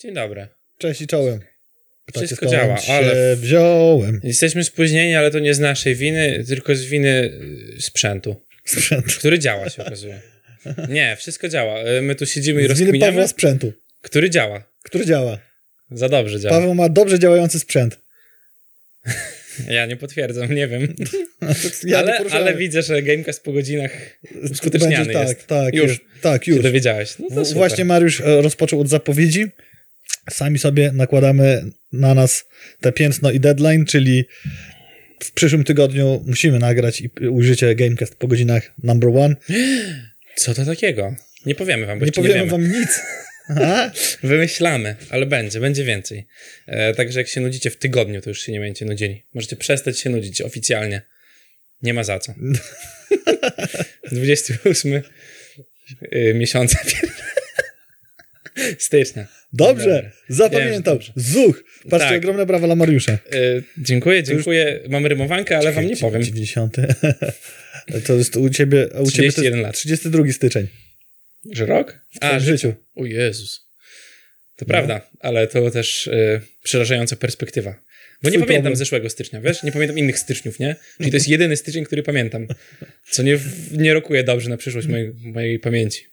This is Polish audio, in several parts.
Dzień dobry. Cześć i czołem. Ptacie Wszystko działa, się ale- wziąłem. Jesteśmy spóźnieni, ale to nie z naszej winy, tylko z winy y, sprzętu, Sprzęt. który działa się okazuje. Nie, wszystko działa. Y, My tu siedzimy i Z winy rozkminiamy, Pawła sprzętu, który działa. który działa. Za dobrze działa. Paweł ma dobrze działający sprzęt. Ja nie potwierdzam, nie wiem. Ja nie ale, poruszałem. ale widzę, że Gamecast po godzinach uskuteczniany Będzie, tak, jest. Tak, Już. już. Tak, się już. dowiedziałeś. No to. Właśnie Mariusz e, rozpoczął od zapowiedzi. Sami sobie nakładamy na nas te piętno i deadline, czyli w przyszłym tygodniu musimy nagrać i ujrzycie Gamecast po godzinach number one. Co to takiego? Nie powiemy wam, bo Nie nie powiemy wiemy. wam nic. Wymyślamy, ale będzie, będzie więcej. E, także jak się nudzicie w tygodniu, to już się nie będziecie nudzili. Możecie przestać się nudzić oficjalnie. Nie ma za co. 28 y, miesiąca stycznia. Dobrze, zapamiętał. Zuch. Patrzcie, Tak. ogromne brawa dla Mariusza. Y, dziękuję, dziękuję. Mam rymowankę, ale wam nie powiem. 90. To jest u ciebie, a u ciebie to 31 jest lat. 32 styczeń. Że rok? W twoim życiu. O Jezus. To No. prawda, ale to też y, przerażająca perspektywa. Bo nie Twój pamiętam problem. zeszłego stycznia, wiesz? Nie pamiętam innych styczniów, nie? Czyli to jest jedyny styczeń, który pamiętam. Co nie, nie rokuje dobrze na przyszłość mojej, mojej pamięci.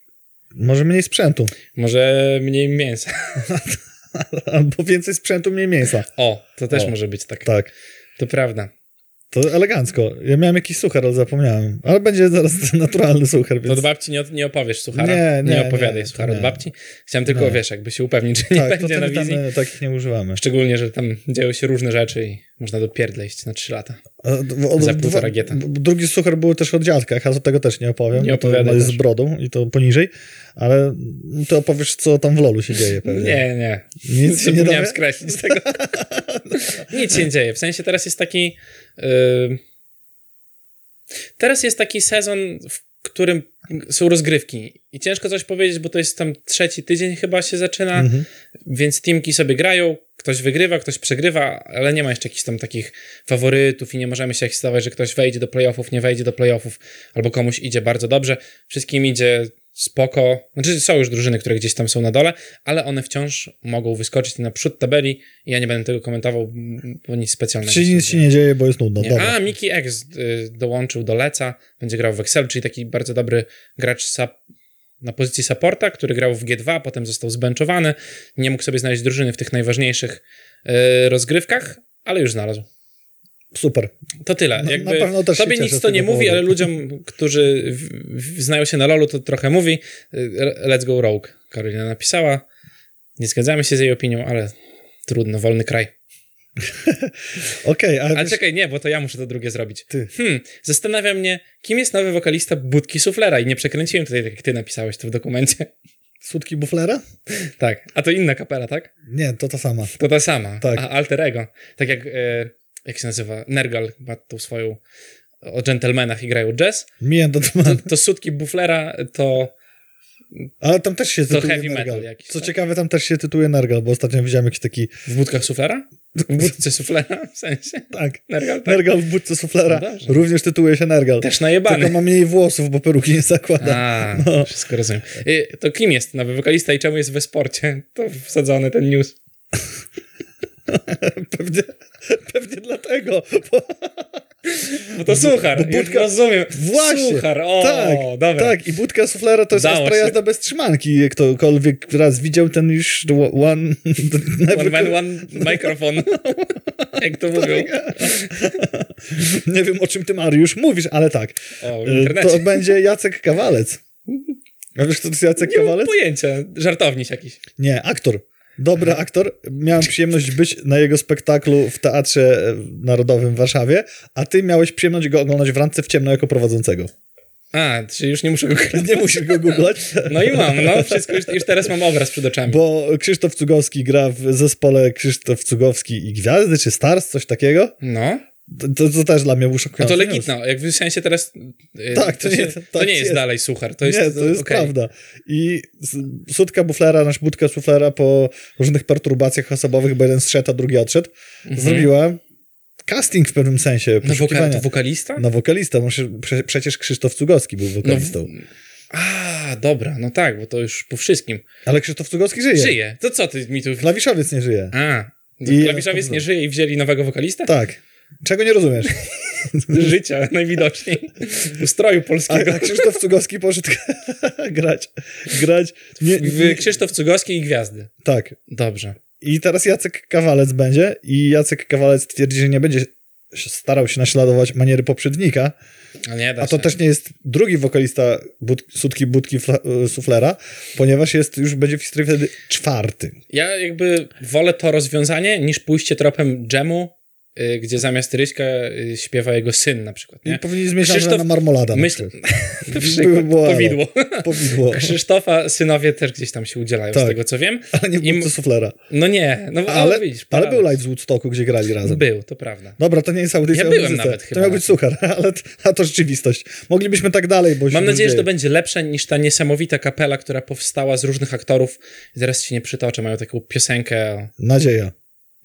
Może mniej sprzętu. Może mniej mięsa. Albo więcej sprzętu, mniej mięsa. O, to też O, może być tak. Tak. To prawda. To elegancko. Ja miałem jakiś suchar, ale zapomniałem. Ale będzie zaraz naturalny suchar, To więc... od babci nie, nie opowiesz suchara. Nie, nie, opowiadaj nie, suchara to od nie. babci. Chciałem tylko, Nie. wiesz, jakby się upewnić, że nie tak, to będzie na wtedy tam wizji. e, takich nie używamy. Szczególnie, że tam dzieją się różne rzeczy i można do pierdla iść na 3 lata. Od- Za półtora gieta. Drugi suchar był też od dziadkach, a do tego też nie opowiem. Nie bo to jest z brodą i to poniżej, ale ty opowiesz, co tam w lolu się dzieje pewnie. Nie, nie. Nic się nie dowie? skreślić z tego. Nic się nie dzieje. W sensie teraz jest taki... y, teraz jest taki sezon, w którym są rozgrywki i ciężko coś powiedzieć, bo to jest tam trzeci tydzień chyba się zaczyna, Mhm. więc teamki sobie grają, ktoś wygrywa, ktoś przegrywa, ale nie ma jeszcze jakichś tam takich faworytów i nie możemy się ekscytować, że ktoś wejdzie do playoffów, nie wejdzie do playoffów, albo komuś idzie bardzo dobrze. Wszystkim idzie spoko. Znaczy są już drużyny, które gdzieś tam są na dole, ale one wciąż mogą wyskoczyć na przód tabeli i ja nie będę tego komentował, bo nic specjalnego. Czyli nic się nie dzieje, bo jest nudno. Nie. Dobra. A, Miki X y, dołączył do Leca, będzie grał w Excel, czyli taki bardzo dobry gracz na pozycji supporta, który grał w G2, potem został zbenchowany, nie mógł sobie znaleźć drużyny w tych najważniejszych y, rozgrywkach, ale już znalazł. Super. To tyle. No, Jakby na pewno też tobie nic to nie mówi, powodu. ale ludziom, którzy w, w, znają się na LoLu, to trochę mówi. Y, Let's go Rogue, Karolina napisała. Nie zgadzamy się z jej opinią, ale trudno, wolny kraj. Okej, ale Ale wiesz, czekaj, nie, bo to ja muszę to drugie zrobić. Ty. Hmm, zastanawia mnie, kim jest nowy wokalista Budki Suflera i nie przekręciłem tutaj, tak jak ty napisałeś to w dokumencie. sutki buflera? tak, a to inna kapela, tak? Nie, to ta sama. To ta sama. Tak. A alter ego. Tak jak, e, jak się nazywa, Nergal ma tą swoją o dżentelmenach i grają jazz, do to, to Sutki Buflera to Ale tam też się To tytułuje heavy metal Nergal. jakiś, Co tak? ciekawe, tam też się tytułuje Nergal, bo ostatnio widziałem jakiś taki... w budkach Suflera? W budce Suflera w sensie? Tak, Nergal, tak. Nergal w budce suflera. No. Również tytułuje się Nergal. Też Tylko najebany. ma mniej włosów, bo peruki nie zakłada. A, No. wszystko rozumiem. Y, To kim jest nowy wokalista i czemu jest we sporcie? To wsadzony ten news. Pewnie, pewnie dlatego. Bo, Bo to suchar, bo budka- rozumiem. Właśnie. Suchar, o, tak, dobra. tak. I budka suflera to jest Udało ostra jazda bez trzymanki. Jak ktokolwiek raz widział ten już one... One man, one microphone. Jak to mówią. Nie wiem, o czym ty, Mariusz, mówisz, ale tak. O, internecie. To będzie Jacek Kawalec. A wiesz, kto to jest Jacek Nie mam Kawalec? pojęcia. Żartowniś jakiś. Nie, aktor. Dobry aktor. Miałem przyjemność być na jego spektaklu w Teatrze Narodowym w Warszawie, a ty miałeś przyjemność go oglądać w randce w ciemno jako prowadzącego. A, czyli już nie muszę go Nie musisz go googlać, No i mam, no wszystko, już, już teraz mam obraz przed oczami. bo Krzysztof Cugowski gra w zespole Krzysztof Cugowski i Gwiazdy, czy Stars, coś takiego. No, To, to, to też dla mnie był a szokujący to legitno. Jak w sensie teraz... y, Tak, to się, nie- to tak nie jest, jest. dalej suchar. To jest, nie, to jest okej. prawda. I sutka buflera, nasz budka suflera po różnych perturbacjach osobowych, bo jeden zszedł, a drugi odszedł, zrobiła casting w pewnym sensie. No woka, to wokalista? na wokalista. Prze, przecież Krzysztof Cugowski był wokalistą. A, A, dobra, no tak, bo to już po wszystkim. Ale Krzysztof Cugowski żyje. Żyje. To co ty mi tu... Klawiszowiec nie żyje. A, I- klawiszowiec nie żyje i wzięli nowego wokalista? Tak. Czego nie rozumiesz? Życia najwidoczniej. Ustroju A, polskiego. a Krzysztof Cugowski poszedł grać. Grać. Nie, nie, Krzysztof Cugowski i Gwiazdy. tak. Dobrze. I teraz Jacek Kawalec będzie i Jacek Kawalec twierdzi, że nie będzie starał się naśladować maniery poprzednika, A nie da a to też nie jest drugi wokalista bud, Sutki Budki Fla- Suflera, ponieważ jest już będzie w historii wtedy czwarty. Ja jakby wolę to rozwiązanie niż pójście tropem dżemu, gdzie zamiast Ryśka y, śpiewa jego syn na przykład. I Nie? powinien zmienić nazwę Krzysztof- na Marmolada. Myśl... na przykład powidło. Powidło. Krzysztofa synowie też gdzieś tam się udzielają, z Tak. tego co wiem. Ale nie I- Budce Suflera. No nie, no ale, widzisz, ale był live z Woodstocku, gdzie grali razem. Był, to prawda. Dobra, to nie jest audycja Ja byłem nawet To chyba miał na być suchar, ale a to rzeczywistość. Moglibyśmy tak dalej, bo Mam nadzieję, że to będzie lepsze niż ta niesamowita kapela, która powstała z różnych aktorów. I zaraz ci nie przytoczę, mają taką piosenkę. Nadzieja.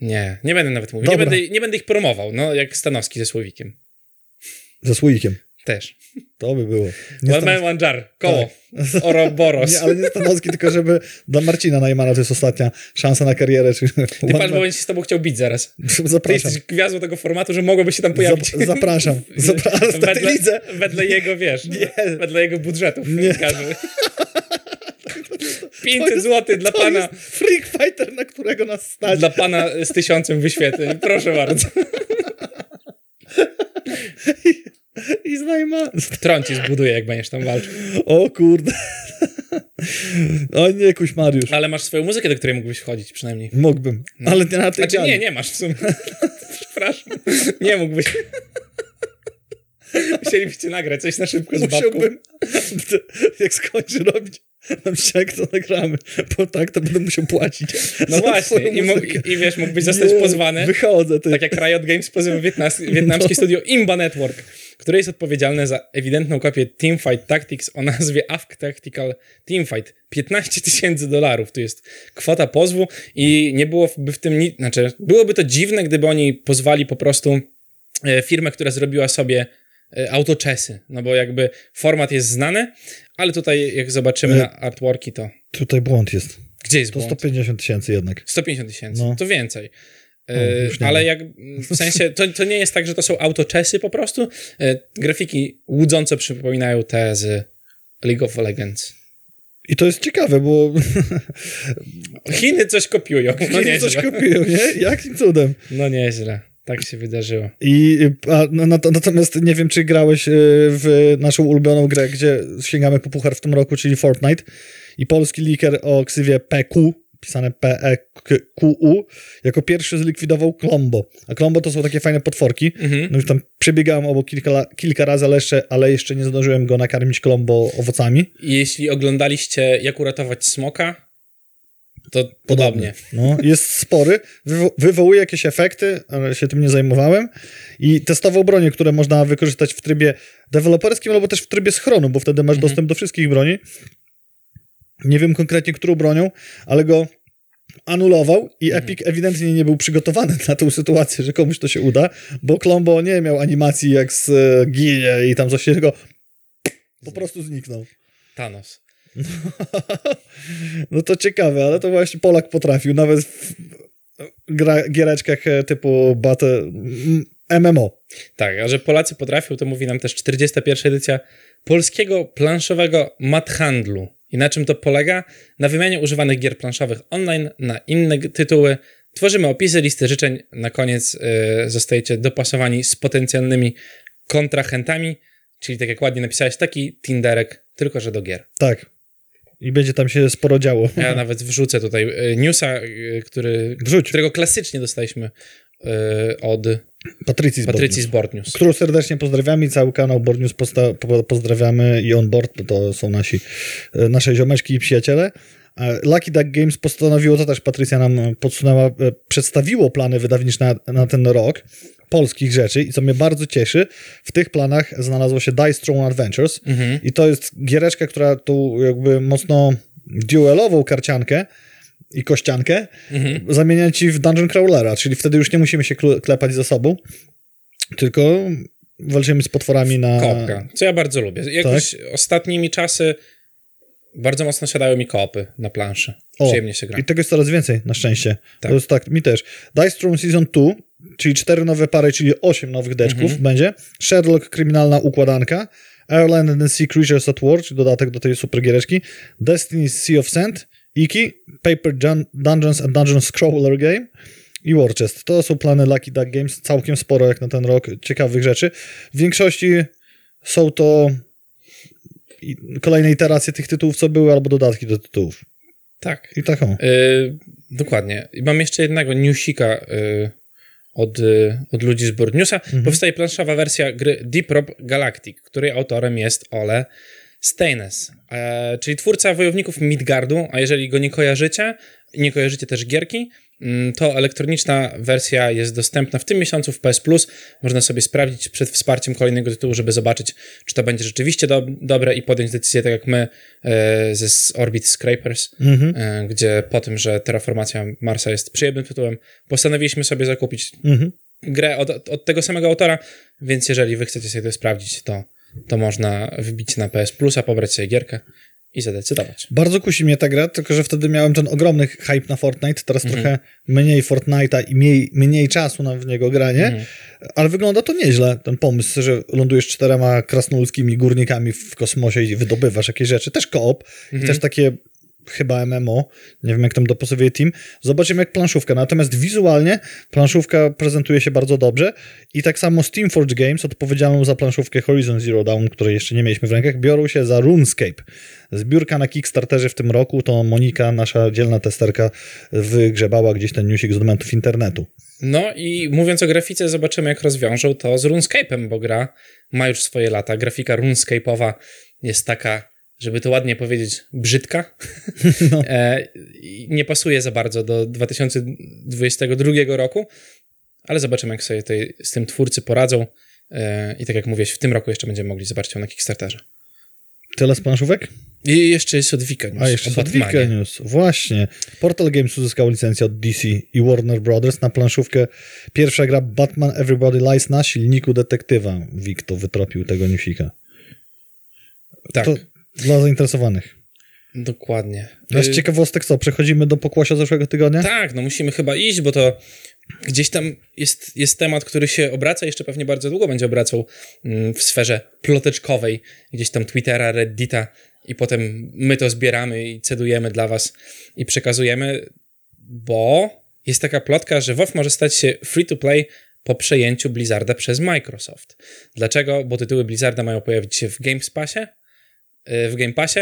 Nie, nie będę nawet mówił. Nie będę, nie będę ich promował, no jak Stanowski ze Słowikiem. Ze słoikiem. Też. To by było. Nie One man, one jar. Koło. Oroboros. Nie, ale nie Stanowski, tylko żeby dla Marcina Najmana to jest ostatnia szansa na karierę. Czy... Ty patrz, bo się z tobą chciał bić zaraz. Ty Zapraszam. jesteś gwiazdą tego formatu, że mogłoby się tam pojawić. Zap- zapraszam. Zapra- ale w tej wedle, wedle jego, wiesz, Nie. wedle jego budżetów. Nie. Każdy. To 500 jest- zł dla to pana, jest Freak fighter, na którego nas stać. dla pana z tysiącem wyświetleń. Proszę bardzo. I z Najman. Tron ci zbuduje, jak będziesz tam walczył. O kurde. O nie, kuś Mariusz. Ale masz swoją muzykę, do której mógłbyś wchodzić przynajmniej. Mógłbym, ale nie na tej Znaczy nie, nie masz w sumie. Przepraszam. Nie mógłbyś. Musielibyście nagrać coś na szybko z babką. Musiałbym, jak skończy robić nam ściek, to nagramy, bo tak to będę musiał płacić. No właśnie. I, mógł. I wiesz, mógłbyś zostać Nie, pozwany. Wychodzę, ty. Tak jak Riot Games pozywa wietnas, wietnamskie No. studio Imba Network, które jest odpowiedzialne za ewidentną kopię Teamfight Tactics o nazwie AFK Tactical Teamfight. 15 tysięcy dolarów to jest kwota pozwu i nie byłoby w tym nic, znaczy byłoby to dziwne, gdyby oni pozwali po prostu e, firmę, która zrobiła sobie e, autoczesy, no bo jakby format jest znany, ale tutaj jak zobaczymy na artworki, to Tutaj błąd jest. gdzie jest To błąd? 150 tysięcy jednak. 150 tysięcy, No. to więcej. O, E, ale jak w sensie, to, to nie jest tak, że to są autoczesy po prostu. E, grafiki łudząco przypominają te z League of Legends. I to jest ciekawe, bo Chiny coś kopiują. No Chiny coś nieźle. kopiują, nie? Jakim cudem? No nieźle. Tak się wydarzyło. I, a, no, nat- natomiast nie wiem, czy grałeś y, w naszą ulubioną grę, gdzie sięgamy po puchar w tym roku, czyli Fortnite. I polski liker o ksywie PQ, pisane P-E-Q-U, jako pierwszy zlikwidował Klombo. A Klombo to są takie fajne potworki. Mhm. No już tam przebiegałem obok kilka, kilka razy, ale jeszcze, ale jeszcze nie zdążyłem go nakarmić Klombo owocami. Jeśli oglądaliście Jak uratować smoka, to podobnie. No, jest spory, wywo- wywołuje jakieś efekty, ale się tym nie zajmowałem i testował bronie, które można wykorzystać w trybie deweloperskim albo też w trybie schronu, bo wtedy masz dostęp do wszystkich broni. Nie wiem konkretnie, którą bronią, ale go anulował i Epic ewidentnie nie był przygotowany na tą sytuację, że komuś to się uda, bo Klombo nie miał animacji jak z e, ginie i tam coś się po prostu zniknął. Thanos. No to ciekawe, ale to właśnie Polak potrafił, nawet w gra, giereczkach e, typu Battle, MMO. Tak, a że Polacy potrafią, to mówi nam też 41. edycja polskiego planszowego mathandlu. I na czym to polega? Na wymianie używanych gier planszowych online na inne tytuły. Tworzymy opisy, listy życzeń. Na koniec y, zostajecie dopasowani z potencjalnymi kontrahentami, czyli tak jak ładnie napisałeś, taki Tinderek, tylko że do gier. Tak. I będzie tam się sporo działo. Ja nawet wrzucę tutaj y, newsa, y, który, Wrzuć. którego klasycznie dostaliśmy y, od Patrycji z Patrycji z Board News. Którą serdecznie pozdrawiamy i cały kanał Board News pozdrawiamy i on board, bo to są nasi, e, nasze ziomeczki i przyjaciele. Lucky Duck Games postanowiło, to też Patrycja nam podsunęła, e, przedstawiło plany wydawnicze na, na ten rok polskich rzeczy i co mnie bardzo cieszy, w tych planach znalazło się Dice Throne Adventures Mhm. i to jest giereczka, która tu jakby mocno duelową karciankę i kościankę Mhm. zamienia ci w Dungeon Crawlera, czyli wtedy już nie musimy się klepać ze sobą, tylko walczymy z potworami na... Kopka, co ja bardzo lubię. Jakoś ostatnimi czasy bardzo mocno siadały mi koopy na planszy. O, Przyjemnie się gra. I tego jest coraz więcej, na szczęście. Tak. To jest tak, mi też. Dice Throne Season 2, czyli cztery nowe pary, czyli osiem nowych deczków Mhm. będzie. Sherlock, kryminalna układanka. Ireland and the Sea Creatures at War, czyli dodatek do tej super giereczki. Destiny's Sea of Sand. Iki, Paper Dun- Dungeons and Dungeons Scroller Game i War Chest. To są plany Lucky Duck Games, całkiem sporo jak na ten rok ciekawych rzeczy. W większości są to kolejne iteracje tych tytułów, co były, albo dodatki do tytułów. Tak. I tak o. Y, dokładnie. I mam jeszcze jednego newsika y, od, y, od ludzi z Board Newsa. Powstaje planszowa wersja gry Deep Rock Galactic, której autorem jest Ole Steines, czyli twórca Wojowników Midgardu, a jeżeli go nie kojarzycie, nie kojarzycie też gierki, to elektroniczna wersja jest dostępna w tym miesiącu w PS Plus. Można sobie sprawdzić przed wsparciem kolejnego tytułu, żeby zobaczyć, czy to będzie rzeczywiście do, dobre i podjąć decyzję, tak jak my e, ze z Orbit Scrapers, Mhm. e, gdzie po tym, że terraformacja Marsa jest przyjemnym tytułem, postanowiliśmy sobie zakupić Mhm. grę od, od tego samego autora, więc jeżeli wy chcecie sobie to sprawdzić, to, to można wbić na PS Plusa, pobrać sobie gierkę i zadecydować. Bardzo kusi mnie ta gra, tylko że wtedy miałem ten ogromny hype na Fortnite, teraz Mhm. trochę mniej Fortnite'a i mniej, mniej czasu na w niego granie, Mhm. ale wygląda to nieźle, ten pomysł, że lądujesz czterema krasnoludzkimi górnikami w kosmosie i wydobywasz jakieś rzeczy. Też koop Mhm. i też takie chyba MMO, nie wiem jak tam dopasowuje team. Zobaczymy jak planszówka, natomiast wizualnie planszówka prezentuje się bardzo dobrze i tak samo Steamforge Games, odpowiedzialną za planszówkę Horizon Zero Dawn, której jeszcze nie mieliśmy w rękach, biorą się za RuneScape. Zbiórka na Kickstarterze w tym roku, to Monika, nasza dzielna testerka, wygrzebała gdzieś ten newsik z dokumentów internetu. No i mówiąc o grafice, zobaczymy jak rozwiążą to z RuneScape'em, bo gra ma już swoje lata. Grafika RuneScape'owa jest taka, żeby to ładnie powiedzieć, brzydka. No. e, nie pasuje za bardzo do 2022 roku, ale zobaczymy jak sobie z tym twórcy poradzą. E, I tak jak mówiłeś, w tym roku jeszcze będziemy mogli zobaczyć ją na Kickstarterze. Tyle z planszówek? I jeszcze jest odwika news A jeszcze o Sadwika Batmanie. News. Właśnie. Portal Games uzyskał licencję od DC i Warner Brothers na planszówkę. Pierwsza gra Batman Everybody Lies na silniku detektywa. Wik to wytropił tego newsika. Tak, To dla zainteresowanych. dokładnie. No z Y, ciekawostek co, przechodzimy do pokłosia zeszłego tygodnia? Tak, no musimy chyba iść, bo to gdzieś tam jest, jest temat, który się obraca, jeszcze pewnie bardzo długo będzie obracał mm, w sferze ploteczkowej, gdzieś tam Twittera, Reddita i potem my to zbieramy i cedujemy dla was i przekazujemy, bo jest taka plotka, że WoW może stać się free to play po przejęciu Blizzarda przez Microsoft. Dlaczego? Bo tytuły Blizzarda mają pojawić się w Game Passie, w Game Passie.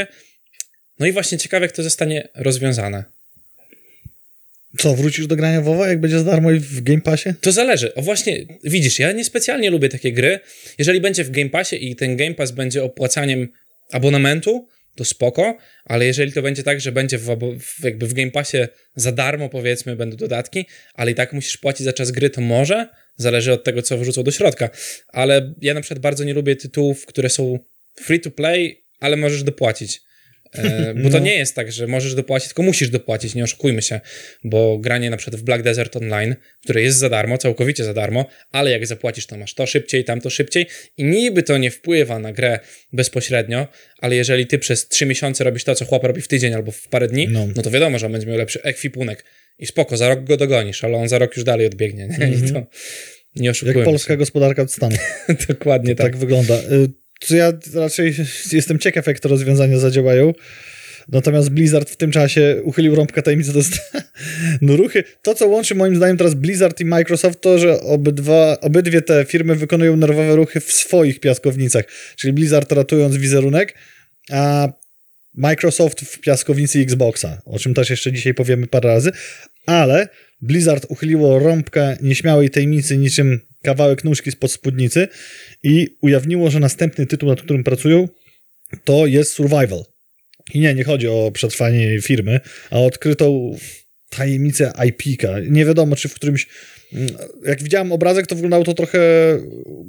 No i właśnie ciekawe, jak to zostanie rozwiązane. Co, wrócisz do grania WoWa, jak będzie za darmo i w Game Passie? To zależy. O właśnie, widzisz, ja niespecjalnie lubię takie gry. Jeżeli będzie w Game Passie i ten Game Pass będzie opłacaniem abonamentu, to spoko, ale jeżeli to będzie tak, że będzie w, jakby w Game Passie za darmo, powiedzmy, będą dodatki, ale i tak musisz płacić za czas gry, to może, zależy od tego, co wrzucą do środka. Ale ja na przykład bardzo nie lubię tytułów, które są free to play, ale możesz dopłacić. E, bo to No. nie jest tak, że możesz dopłacić, tylko musisz dopłacić, nie oszukujmy się, bo granie na przykład w Black Desert Online, które jest za darmo, całkowicie za darmo, ale jak zapłacisz, to masz to szybciej, tamto szybciej i niby to nie wpływa na grę bezpośrednio, ale jeżeli ty przez trzy miesiące robisz to, co chłop robi w tydzień albo w parę dni, No. no, to wiadomo, że on będzie miał lepszy ekwipunek i spoko, za rok go dogonisz, ale on za rok już dalej odbiegnie, nie? I to nie oszukujmy Jak polska się. gospodarka od stanu. Dokładnie tak. tak wygląda. Co ja raczej jestem ciekaw, jak te rozwiązania zadziałają. Natomiast Blizzard w tym czasie uchylił rąbkę tajemnicy do no ruchy. To, co łączy moim zdaniem teraz Blizzard i Microsoft, to, że obydwa, obydwie te firmy wykonują nerwowe ruchy w swoich piaskownicach. Czyli Blizzard ratując wizerunek, a Microsoft w piaskownicy Xboxa, o czym też jeszcze dzisiaj powiemy parę razy. Ale Blizzard uchyliło rąbkę nieśmiałej tajemnicy niczym kawałek nóżki spod spódnicy i ujawniło, że następny tytuł, nad którym pracują, to jest Survival. I nie, nie chodzi o przetrwanie firmy, a o odkrytą tajemnicę IP-ka. Nie wiadomo, czy w którymś... Jak widziałem obrazek, to wyglądało to trochę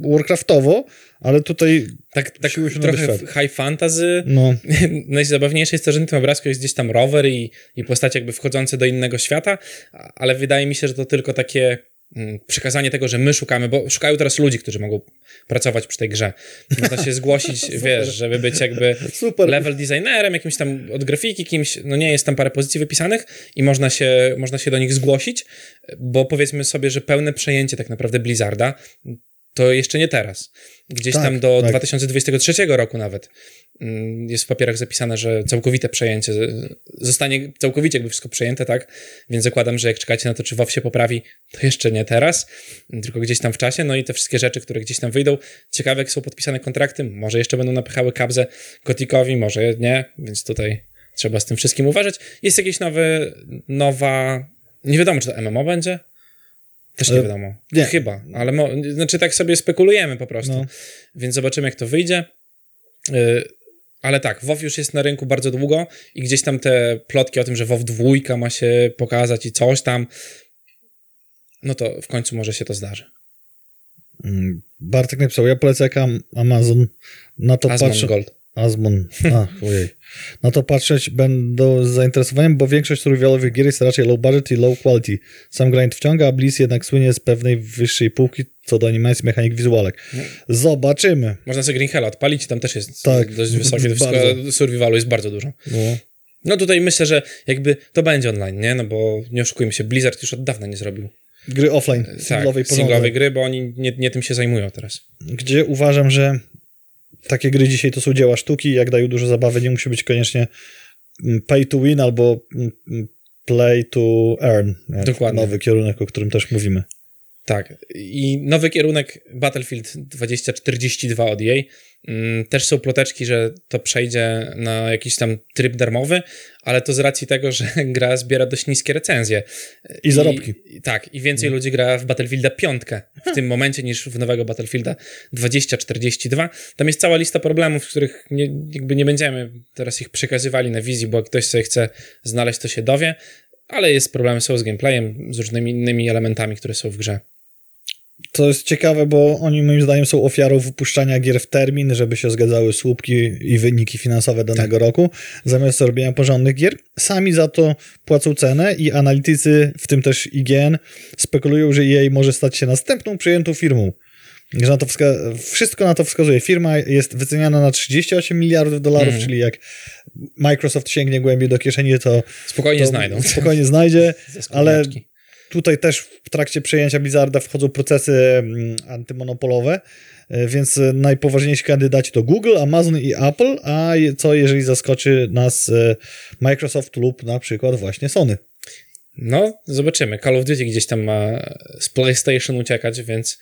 Warcraftowo, ale tutaj Tak, tak się trochę high fantasy, no, Najzabawniejsze jest to, że na tym obrazku jest gdzieś tam rower i, i postacie jakby wchodzące do innego świata, ale wydaje mi się, że to tylko takie mm, przekazanie tego, że my szukamy, bo szukają teraz ludzi, którzy mogą pracować przy tej grze. Można się zgłosić, wiesz, żeby być jakby Super. level designerem, jakimś tam od grafiki, kimś, no nie jest tam parę pozycji wypisanych i można się, można się do nich zgłosić, bo powiedzmy sobie, że pełne przejęcie tak naprawdę Blizzarda to jeszcze nie teraz. Gdzieś Tak, tam do tak. 2023 roku nawet mm, jest w papierach zapisane, że całkowite przejęcie, zostanie całkowicie jakby wszystko przejęte, tak? Więc zakładam, że jak czekacie na to, czy WoW się poprawi, to jeszcze nie teraz, tylko gdzieś tam w czasie. No i te wszystkie rzeczy, które gdzieś tam wyjdą. Ciekawe, jak są podpisane kontrakty. Może jeszcze będą napychały kabzę Kotikowi, może nie, więc tutaj trzeba z tym wszystkim uważać. Jest jakieś nowe, nowa... Nie wiadomo, czy to MMO będzie? Też nie wiadomo. nie. Chyba, ale mo... znaczy tak sobie spekulujemy po prostu. No. Więc zobaczymy, jak to wyjdzie. Yy, ale tak, WoW już jest na rynku bardzo długo i gdzieś tam te plotki o tym, że WoW dwójka ma się pokazać i coś tam, no to w końcu może się to zdarzy. Mm, Bartek napisał, ja polecę jak Am- Amazon na to Asmon patrzę. Gold. Azmon. Ach, ojej. Na to patrzeć będą z zainteresowaniem, bo większość survivalowych gier jest raczej low budget i low quality. Sam grind wciąga, a Blizz jednak słynie z pewnej wyższej półki co do animacji, mechanik, wizualek. Zobaczymy. Można sobie Green Hell odpalić, tam też jest Tak, dość wysokie, wszystko survivalu jest bardzo dużo. No. No tutaj myślę, że jakby to będzie online, nie? No bo nie oszukujmy się, Blizzard już od dawna nie zrobił Gry offline, tak, singlowej porządnej. singlowej gry, bo oni nie, nie tym się zajmują teraz. Gdzie uważam, że takie gry dzisiaj to są dzieła sztuki, jak dają dużo zabawy, nie musi być koniecznie mm, pay to win albo mm, mm, play to earn. Dokładnie. Nowy kierunek, o którym też mówimy. Tak. I nowy kierunek Battlefield 2042 od EA. Mm, Też są ploteczki, że to przejdzie na jakiś tam tryb darmowy, ale to z racji tego, że gra zbiera dość niskie recenzje. I zarobki. I, tak, i więcej ludzi gra w Battlefielda 5 w tym momencie niż w nowego Battlefielda 2042. Tam jest cała lista problemów, których nie, jakby nie będziemy teraz ich przekazywali na wizji, bo jak ktoś sobie chce znaleźć, to się dowie, ale jest problemy są z gameplayem, z różnymi innymi elementami, które są w grze. To jest ciekawe, bo oni moim zdaniem są ofiarą wypuszczania gier w termin, żeby się zgadzały słupki i wyniki finansowe danego Tak. roku, zamiast robienia porządnych gier. Sami za to płacą cenę i analitycy, w tym też IGN, spekulują, że EA może stać się następną przyjętą firmą. Że na to wska- wszystko na to wskazuje. Firma jest wyceniana na 38 miliardów dolarów, Mhm. czyli jak Microsoft sięgnie głębiej do kieszeni, to, Spokojnie to znajdą. spokojnie znajdzie. Ale. Tutaj też w trakcie przejęcia Blizzarda wchodzą procesy mm, antymonopolowe, e, więc e, najpoważniejsi kandydaci to Google, Amazon i Apple, a co jeżeli zaskoczy nas e, Microsoft lub na przykład właśnie Sony. No, zobaczymy. Call of Duty gdzieś tam ma z PlayStation uciekać, więc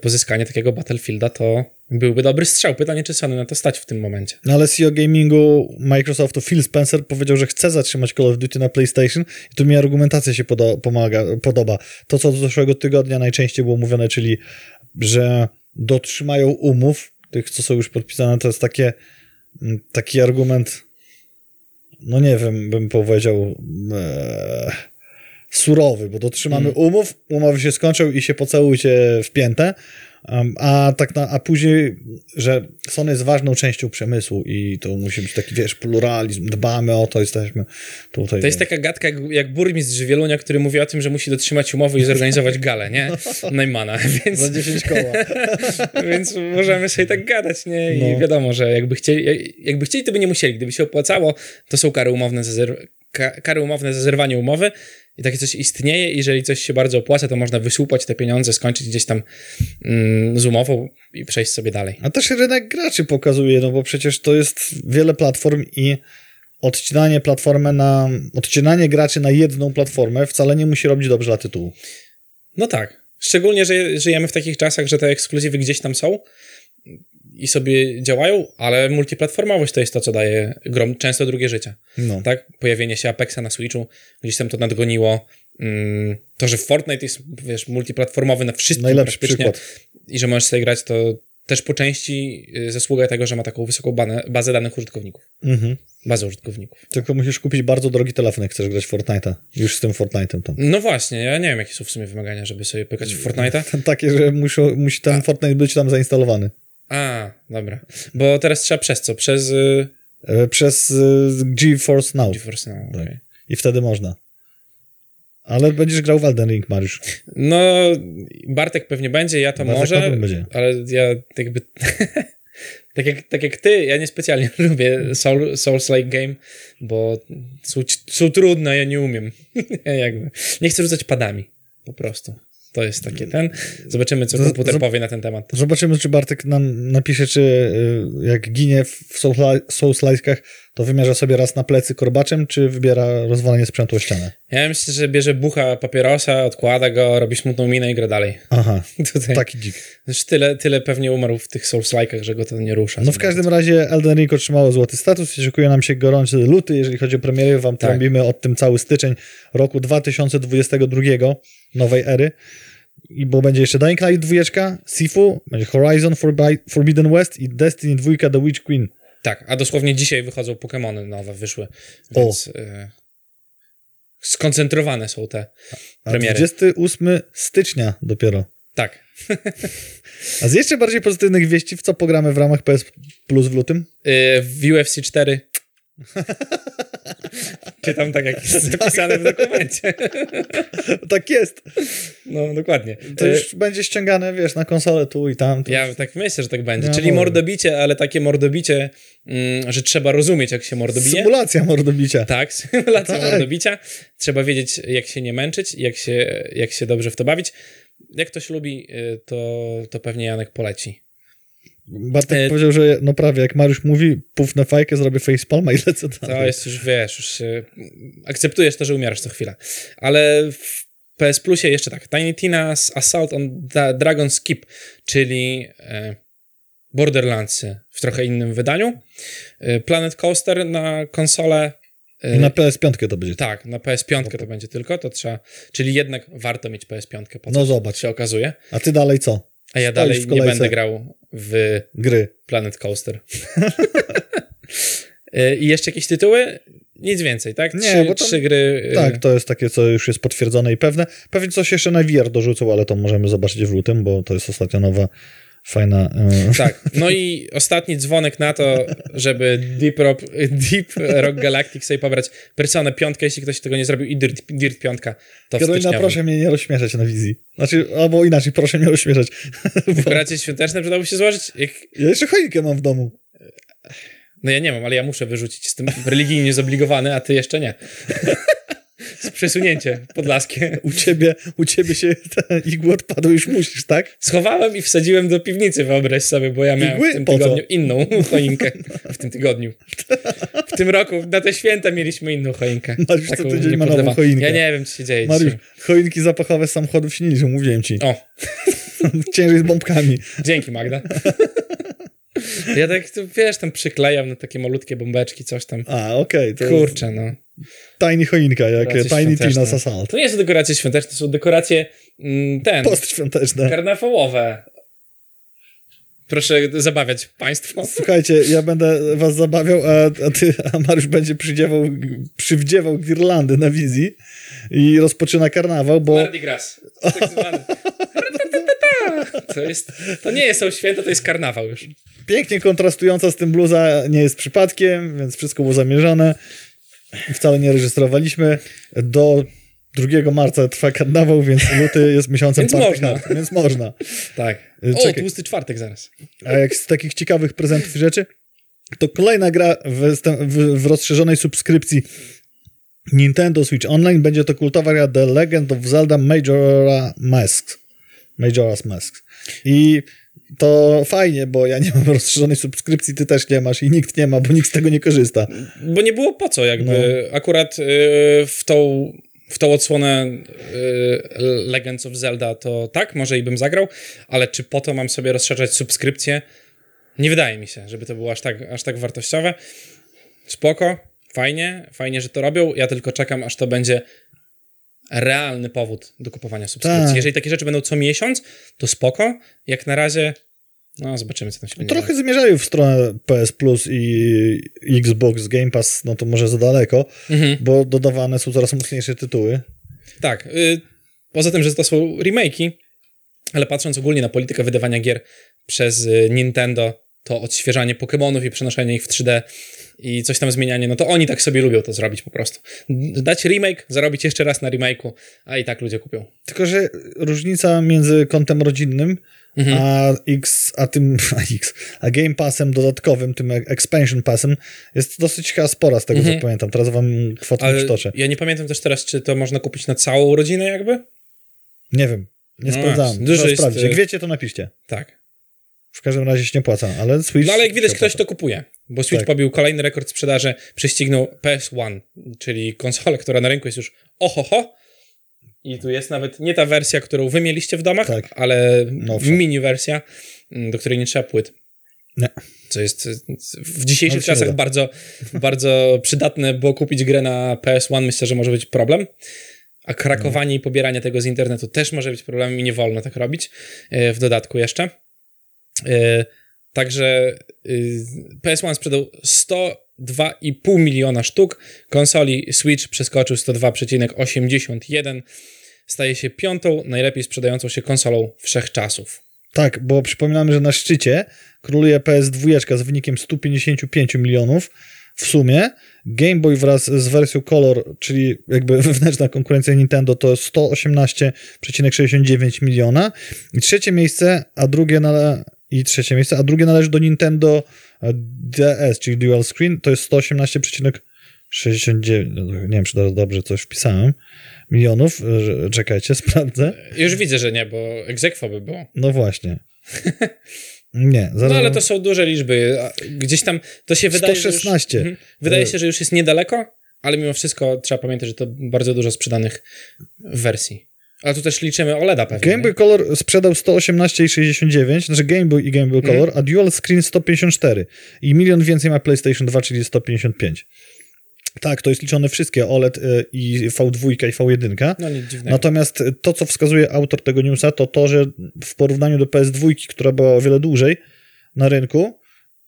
pozyskanie takiego Battlefielda to byłby dobry strzał. Pytanie, czy Sony na to stać w tym momencie. No ale CEO gamingu Microsoftu Phil Spencer powiedział, że chce zatrzymać Call of Duty na PlayStation i tu mi argumentacja się podo- pomaga, podoba. To, co do zeszłego tygodnia najczęściej było mówione, czyli że dotrzymają umów, tych, co są już podpisane, to jest takie, mm, taki argument, no nie wiem, bym powiedział e, surowy, bo dotrzymamy umów, umowy się skończą i się pocałujcie w piętę, Um, a tak na, a później, że Sony jest ważną częścią przemysłu i to musi być taki, wiesz, pluralizm, dbamy o to, jesteśmy tutaj. To jest taka gadka jak, jak burmistrz Wielunia, który mówi o tym, że musi dotrzymać umowy i zorganizować galę, nie? Najmana, więc, Za 10 koła. więc możemy sobie tak gadać, nie? I No. wiadomo, że jakby chcieli, jakby chcieli, to by nie musieli. Gdyby się opłacało, to są kary umowne za, zer- ka- kary umowne za zerwanie umowy i takie coś istnieje jeżeli coś się bardzo opłaca, to można wysłupać te pieniądze, skończyć gdzieś tam mm, z umową i przejść sobie dalej. A też rynek graczy pokazuje, no bo przecież to jest wiele platform i odcinanie platformy na, odcinanie graczy na jedną platformę wcale nie musi robić dobrze dla tytułu. No tak. Szczególnie, że żyjemy w takich czasach, że te ekskluzywy gdzieś tam są i sobie działają, ale multiplatformowość to jest to, co daje grom często drugie życie. No. Tak? Pojawienie się Apexa na Switchu, gdzieś tam to nadgoniło. Mm, To, że Fortnite jest, wiesz, multiplatformowy na wszystkim Najlepszy przykład. i że możesz sobie grać, to też po części y, zasługa tego, że ma taką wysoką bane, bazę danych użytkowników. Mhm. Bazę użytkowników. Tylko musisz kupić bardzo drogi telefon, jak chcesz grać w Fortnite'a. Już z tym Fortnite'em to. No właśnie, ja nie wiem, jakie są w sumie wymagania, żeby sobie pykać w Fortnite'a. Takie, że muszą, musi ten Fortnite być tam zainstalowany. A, dobra. Bo teraz trzeba przez co? Przez y, E, Przez e, GeForce Now. GeForce Now. okej. I wtedy można. Ale będziesz grał w Elden Ring, Mariusz. No, Bartek pewnie będzie, ja to Bartek może, będzie. ale ja jakby... tak, jak, tak jak ty, ja niespecjalnie lubię Soul, Souls-like game, bo są, są trudne, ja nie umiem. jakby. Nie chcę rzucać padami, po prostu. To jest takie ten. Zobaczymy, co komputer powie na ten temat. Zobaczymy, czy Bartek nam napisze, czy y, jak ginie w Souls-like'ach, to wymierza sobie raz na plecy korbaczem, czy wybiera rozwalenie sprzętu o ścianę. Ja myślę, że bierze bucha papierosa, odkłada go, robi smutną minę i gra dalej. Aha, Tutaj. taki dzik. Tyle, tyle pewnie umarł w tych Souls-like'ach, że go to nie rusza. No w każdym razie Elden Ring otrzymało złoty status szykuje nam się gorący luty, jeżeli chodzi o premiery, wam Tak. trąbimy od tym cały styczeń roku 2022, nowej ery. I bo będzie jeszcze Dying Light 2, Sifu, będzie Horizon Forbi- Forbidden West i Destiny 2 The Witch Queen. Tak, a dosłownie dzisiaj wychodzą Pokémony nowe, wyszły. O. Więc y, skoncentrowane są te A premiery. 28 stycznia dopiero. Tak. A z jeszcze bardziej pozytywnych wieści, w co pogramy w ramach PS Plus w lutym? Y, w UFC 4. Czytam tak, jak jest zapisane w dokumencie. tak jest. No, dokładnie. To Y, już będzie ściągane, wiesz, na konsolę tu i tam. To Ja tak myślę, że tak będzie. Ja Czyli wolę. mordobicie, ale takie mordobicie, mm, że trzeba rozumieć, jak się mordobije. Symulacja mordobicia. Tak, symulacja Tak. mordobicia. Trzeba wiedzieć, jak się nie męczyć, jak się, jak się dobrze w to bawić. Jak ktoś lubi, y, to, to pewnie Janek poleci. Bartek E, powiedział, że no prawie jak Mariusz mówi, pufnę fajkę, zrobię facepalma i lecę To dalej. jest już, wiesz, już się, akceptujesz to, że umierasz co chwila. Ale w PS Plusie jeszcze tak, Tiny Tina's Assault on the Dragon's Keep, czyli e, Borderlandsy w trochę innym wydaniu. E, Planet Coaster na konsolę. e, na PS5 to będzie. Tak, na PS5 to będzie tylko, to trzeba, czyli jednak warto mieć PS5, po No zobacz. się okazuje. A ty dalej co? A ja Stoisz dalej nie będę grał w Gry. Planet Coaster. E, I jeszcze jakieś tytuły? Nic więcej, tak? Nie, Trzy, bo to- trzy gry. e, Tak, to jest takie, co już jest potwierdzone i pewne. Pewnie coś jeszcze na VR dorzucą, ale to możemy zobaczyć w lutym, bo to jest ostatnio nowa, fajna... e, Tak. No i ostatni dzwonek na to, żeby Deep Rock, Deep Rock Galactic sobie pobrać Personę piątkę, jeśli ktoś tego nie zrobił, i Dirt, Dirt piątka, to Karolina, proszę mnie nie rozśmieszać na wizji. Znaczy, albo inaczej, proszę mnie rozśmieszać. Dekoracje świąteczne przydałoby się złożyć? Jak... ja jeszcze choinkę mam w domu. No ja nie mam, ale ja muszę wyrzucić. Jestem religijnie zobligowany, a ty jeszcze nie. Z przesunięcie podlaskie. U ciebie, u ciebie się te igły odpadły, już musisz, tak? Schowałem i wsadziłem do piwnicy, wyobraź sobie, bo ja miałem Igły? w tym tygodniu inną choinkę. W tym tygodniu. W tym roku, na te święta mieliśmy inną choinkę. Mariusz co tydzień ma nową choinkę. Ja nie wiem, co się dzieje Mariusz, dzisiaj. choinki zapachowe z samochodów się nie liczą, mówiłem ci. O, Ciężej z bombkami. dzięki Magda. Ja tak, wiesz, tam przyklejam na takie malutkie bombeczki, coś tam. A, okej. to Kurczę, no. Tiny choinka, jak Tiny świąteczne. Tina's Assault. To nie są dekoracje świąteczne, to są dekoracje mm, ten, Postświąteczne. karnawałowe. Proszę zabawiać państwo. Słuchajcie, ja będę was zabawiał, a, a ty, a Mariusz będzie przydziewał, przywdziewał girlandy na wizji i rozpoczyna karnawał, bo Mardi Gras. Tak zwany. To, jest, to nie są święta, to jest karnawał już. Pięknie kontrastująca z tym bluza nie jest przypadkiem, więc wszystko było zamierzone. Wcale nie rejestrowaliśmy. Do 2 marca trwa karnawał, więc luty jest miesiącem Więc można. więc można. Tak. O, czekaj. tłusty czwartek zaraz. A jak z takich ciekawych prezentów i rzeczy, to kolejna gra w, w, w rozszerzonej subskrypcji Nintendo Switch Online będzie to kultowa gra The Legend of Zelda Majora Masks. Majora's Masks. I to fajnie, bo ja nie mam rozszerzonej subskrypcji, ty też nie masz i nikt nie ma, bo nikt z tego nie korzysta. Bo nie było po co, jakby No. akurat y, w tą w tą odsłonę y, Legends of Zelda to tak, może i bym zagrał, ale czy po to mam sobie rozszerzać subskrypcję? Nie wydaje mi się, żeby to było aż tak, aż tak wartościowe. Spoko, fajnie, fajnie, że to robią. Ja tylko czekam, aż to będzie realny powód do kupowania subskrypcji. Tak. Jeżeli takie rzeczy będą co miesiąc, to spoko. Jak na razie, no zobaczymy, co tam się będzie Trochę zmierzają w stronę PS Plus i Xbox Game Pass, no to może za daleko, Mhm. bo dodawane są coraz mocniejsze tytuły. Tak. Y, poza tym, że to są remake'i, ale patrząc ogólnie na politykę wydawania gier przez y, Nintendo, to odświeżanie Pokémonów i przenoszenie ich w 3D i coś tam zmienianie, no to oni tak sobie lubią to zrobić po prostu. Dać remake, zarobić jeszcze raz na remake'u, a i tak ludzie kupią. Tylko, że różnica między kontem rodzinnym Mhm. a X, a tym, a X, a Game Passem dodatkowym, tym Expansion Passem jest dosyć chyba spora z tego, co pamiętam. Teraz wam kwotę Mhm. Ale przytoczę. ja nie pamiętam też teraz, czy to można kupić na całą rodzinę jakby? Nie wiem, nie No sprawdzałem. Dużo jest, sprawdzić. Jak wiecie, to napiszcie. Tak. W każdym razie się nie płaca, ale Switch... No ale jak widać, ktoś to kupuje, bo Switch Tak. pobił kolejny rekord sprzedaży, prześcignął PS1, czyli konsolę, która na rynku jest już ohoho. I tu jest nawet nie ta wersja, którą wy mieliście w domach, Tak. ale Nowsza. mini wersja, mm, do której nie trzeba płyt. Nie. Co jest y, w dzisiejszych No, czasach bardzo, bardzo przydatne, bo kupić grę na PS1 myślę, że może być problem. A krakowanie i pobieranie tego z internetu też może być problemem i nie wolno tak robić. y, W dodatku jeszcze. Y, Także y, PS1 sprzedał 102,5 miliona sztuk. Konsoli Switch przeskoczył 102,81. Staje się piątą najlepiej sprzedającą się konsolą wszechczasów. Tak, bo przypominamy, że na szczycie króluje PS2 z wynikiem 155 milionów w sumie. Game Boy wraz z wersją Color, czyli jakby wewnętrzna konkurencja Nintendo, to 118,69 miliona. I trzecie miejsce, a drugie na, i trzecie miejsce, a drugie należy do Nintendo DS, czyli Dual Screen, to jest 118,69, no, nie wiem, czy teraz dobrze coś wpisałem, milionów. Że- Czekajcie, sprawdzę. Już widzę, że nie, bo egzekwo by było. No właśnie. Nie, zaraz. No ale to są duże liczby. Gdzieś tam to się wydaje. że 116. Już, Mhm. wydaje E. się, że już jest niedaleko, ale mimo wszystko trzeba pamiętać, że to bardzo dużo sprzedanych wersji. Ale tu też liczymy OLEDa pewnie. Game Boy Color sprzedał 118,69, znaczy Game Boy i Game Boy Mhm. Color, a Dual Screen 154. I milion więcej ma PlayStation 2, czyli 155. Tak, to jest liczone wszystkie OLED y, i V2 i V1. No nic dziwnego. Natomiast to, co wskazuje autor tego newsa, to to, że w porównaniu do PS2, która była o wiele dłużej na rynku,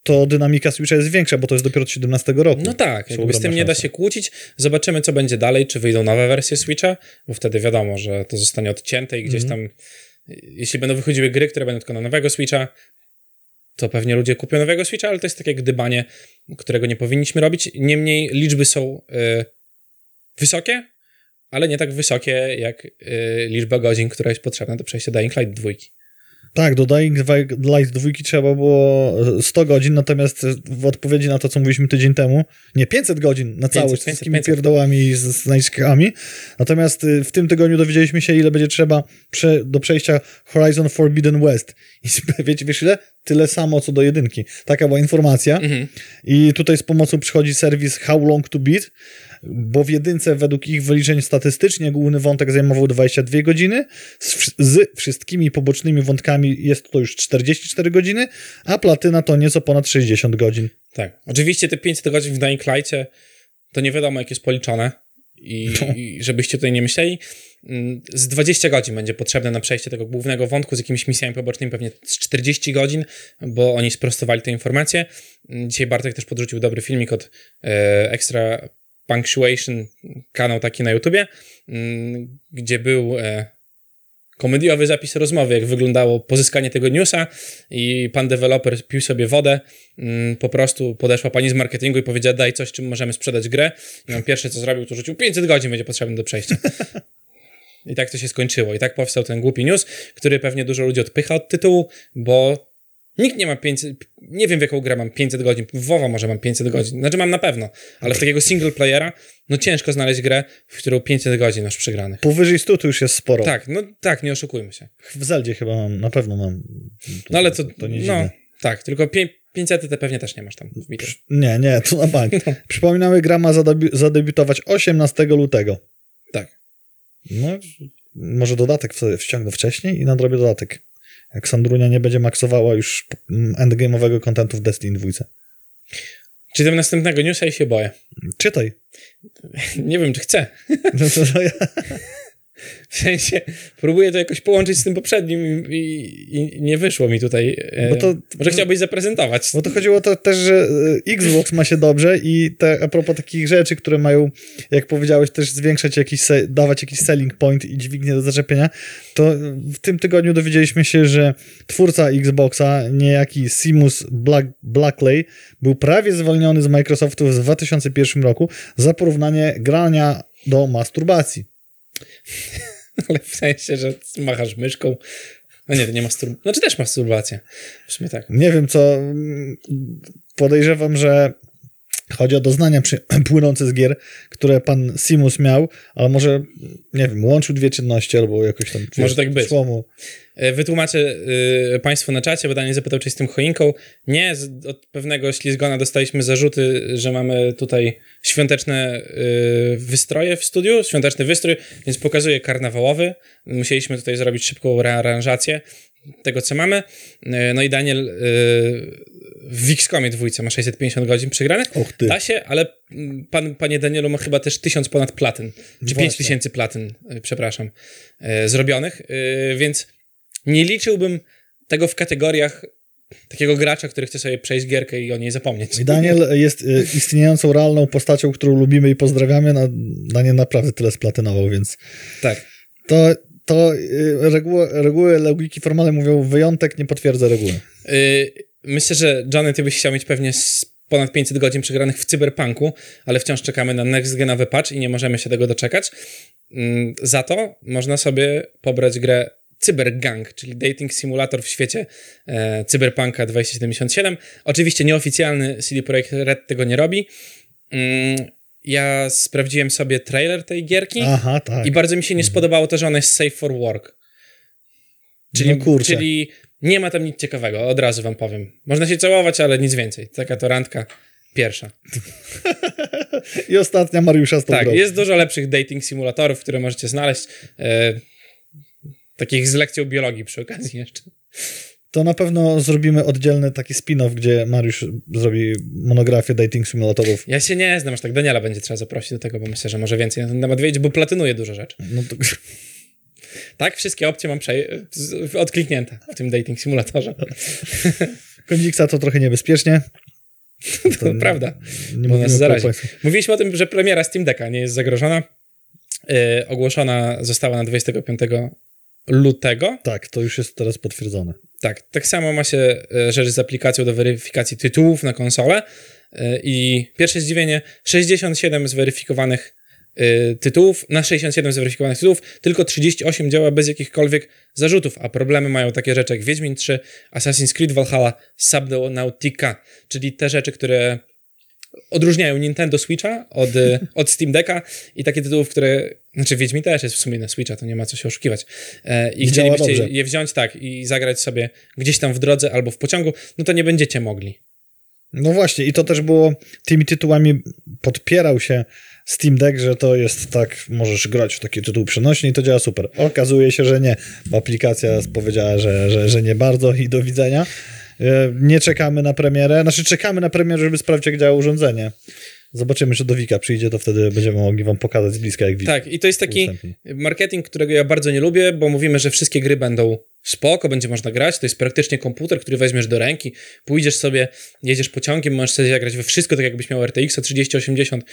to dynamika Switcha jest większa, bo to jest dopiero od 17 roku. No tak, jakby z tym nie da się kłócić. Zobaczymy, co będzie dalej, czy wyjdą nowe wersje Switcha, bo wtedy wiadomo, że to zostanie odcięte i gdzieś Mhm. tam, jeśli będą wychodziły gry, które będą tylko na nowego Switcha, to pewnie ludzie kupią nowego Switcha, ale to jest takie gdybanie, którego nie powinniśmy robić. Niemniej liczby są y, wysokie, ale nie tak wysokie jak y, liczba godzin, która jest potrzebna do przejścia Dying Light 2. Tak, do Dying Light 2 trzeba było 100 godzin, natomiast w odpowiedzi na to, co mówiliśmy tydzień temu, nie 500 godzin na 500, całość, z 500, wszystkimi 500. pierdołami i z, z naciskami. Natomiast y, w tym tygodniu dowiedzieliśmy się, ile będzie trzeba prze, do przejścia Horizon Forbidden West. I wiecie, wiesz ile? Tyle samo, co do jedynki. Taka była informacja. Mhm. I tutaj z pomocą przychodzi serwis How Long to Beat, bo w jedynce według ich wyliczeń statystycznie główny wątek zajmował 22 godziny, z, z wszystkimi pobocznymi wątkami jest to już 44 godziny, a platyna to nieco ponad 60 godzin. Tak. Oczywiście te 500 godzin w Dying Light'cie to nie wiadomo, jak jest policzone i, No. i żebyście tutaj nie myśleli. Mm, Z 20 godzin będzie potrzebne na przejście tego głównego wątku z jakimiś misjami pobocznymi, pewnie z 40 godzin, bo oni sprostowali te informacje. Mm, Dzisiaj Bartek też podrzucił dobry filmik od e, Extra Punctuation, kanał taki na YouTubie, mm, gdzie był e, komediowy zapis rozmowy, jak wyglądało pozyskanie tego newsa i pan deweloper pił sobie wodę, mm, po prostu podeszła pani z marketingu i powiedziała daj coś, czym możemy sprzedać grę i on pierwsze co zrobił, to rzucił 500 godzin będzie potrzebne do przejścia. I tak to się skończyło. I tak powstał ten głupi news, który pewnie dużo ludzi odpycha od tytułu, bo nikt nie ma 500, nie wiem w jaką grę mam 500 godzin, w WoWa może mam 500 godzin, znaczy mam na pewno, ale w takiego single playera, no ciężko znaleźć grę, w którą 500 godzin masz przegranych. Powyżej 100 to już jest sporo. Tak, no tak, nie oszukujmy się. W Zeldzie chyba mam, na pewno mam. No ale to, to nie no, tak, tylko pię- 500 te pewnie też nie masz tam wbite. Nie, nie, to na bank. Przypominamy, gra ma zadebi- zadebiutować 18 lutego. Tak. No, może dodatek sobie wściągnę wcześniej i nadrobię dodatek. Jak Sandrunia nie będzie maksowała już endgame'owego kontentu w Destiny 2. Czytam następnego newsa i się boję. Czytaj. Nie wiem, czy chcę. No to, to ja... W sensie, próbuję to jakoś połączyć z tym poprzednim i, i, i nie wyszło mi tutaj. E, Bo to- może chciałbyś zaprezentować. Bo to chodziło o to też, że e, Xbox ma się dobrze i te, a propos takich rzeczy, które mają, jak powiedziałeś, też zwiększać jakiś, dawać jakiś selling point i dźwignię do zaczepienia, to w tym tygodniu dowiedzieliśmy się, że twórca Xboxa, niejaki Simus Black, Blackley, był prawie zwolniony z Microsoftu w 2001 roku za porównanie grania do masturbacji. Ale w sensie, że machasz myszką. No nie, to nie masturbacja. Znaczy też masturbacja. W sumie tak. Nie wiem co, mm, podejrzewam, że chodzi o doznania przy, płynące z gier, które pan Simus miał, ale może, nie wiem, łączył dwie czynności albo jakoś tam... Może tak być. szło mu. E, Wytłumaczę y, Państwu na czacie, bo Daniel zapytał, czy jestem choinką. Nie, z, od pewnego ślizgona dostaliśmy zarzuty, że mamy tutaj świąteczne y, wystroje w studiu, świąteczny wystrój, więc pokazuję karnawałowy. Musieliśmy tutaj zrobić szybką rearanżację tego, co mamy. E, No i Daniel y, w Xcomie dwójce ma 650 godzin przegranych. Och ty. Da się, ale mm, pan, panie Danielu ma chyba też 1000 ponad platyn, czy Właśnie. 5000 platyn, y, przepraszam, zrobionych, więc nie liczyłbym tego w kategoriach takiego gracza, który chce sobie przejść gierkę i o niej zapomnieć. Daniel jest istniejącą, realną postacią, którą lubimy i pozdrawiamy. Na, Daniel naprawdę tyle splatynował, więc Tak. to, to y, reguły, reguły logiki formalnej mówią, wyjątek nie potwierdza reguły. Y, Myślę, że Johnny, ty byś chciał mieć pewnie ponad 500 godzin przegranych w cyberpunku, ale wciąż czekamy na next genowy patch i nie możemy się tego doczekać. Mm, Za to można sobie pobrać grę Cybergang, czyli dating simulator w świecie e, Cyberpunka 2077. Oczywiście nieoficjalny CD Projekt Red tego nie robi. Mm, Ja sprawdziłem sobie trailer tej gierki Aha, tak. i bardzo mi się nie spodobało to, że ona jest safe for work. Czyli, No czyli nie ma tam nic ciekawego, od razu wam powiem. Można się całować, ale nic więcej. Taka to randka pierwsza. I ostatnia Mariusza z Tak, jest dużo lepszych dating simulatorów, które możecie znaleźć. E, takich z lekcją biologii przy okazji jeszcze. To na pewno zrobimy oddzielny taki spin-off, gdzie Mariusz zrobi monografię dating simulatorów. Ja się nie znam, aż tak Daniela będzie trzeba zaprosić do tego, bo myślę, że może więcej na ten temat wiedzieć, bo platynuje dużo rzeczy. No to, Tak, wszystkie opcje mam prze... odkliknięte w tym dating simulatorze. Kondiksa to trochę niebezpiecznie. To prawda. Nie Bo nas zarazi. Mówiliśmy o tym, że premiera Steam Decka nie jest zagrożona. Yy, ogłoszona została na 25 lutego. Tak, to już jest teraz potwierdzone. Tak, tak samo ma się e, rzecz z aplikacją do weryfikacji tytułów na konsolę. E, I pierwsze zdziwienie, 67 zweryfikowanych e, tytułów, na 67 zweryfikowanych tytułów, tylko 38 działa bez jakichkolwiek zarzutów, a problemy mają takie rzeczy jak Wiedźmin 3, Assassin's Creed Valhalla, Subnautica, czyli te rzeczy, które odróżniają Nintendo Switcha od, e, od Steam Decka i takie tytułów, które, znaczy Wiedźmin też jest w sumie na Switcha, to nie ma co się oszukiwać. E, I chcielibyście je wziąć tak i zagrać sobie gdzieś tam w drodze albo w pociągu, no to nie będziecie mogli. No właśnie, i to też było, tymi tytułami podpierał się Steam Deck, że to jest tak, możesz grać w taki tytuł przenośny i to działa super. Okazuje się, że nie, bo aplikacja powiedziała, że, że, że nie bardzo i do widzenia. E, Nie czekamy na premierę, znaczy czekamy na premierę, żeby sprawdzić, jak działa urządzenie. Zobaczymy, czy do Wika przyjdzie, to wtedy będziemy mogli wam pokazać z bliska, jak Wik Tak, i to jest taki udostępni. marketing, którego ja bardzo nie lubię, bo mówimy, że wszystkie gry będą spoko, będzie można grać, to jest praktycznie komputer, który weźmiesz do ręki, pójdziesz sobie, jedziesz pociągiem, możesz sobie zagrać we wszystko, tak jakbyś miał RTX 3080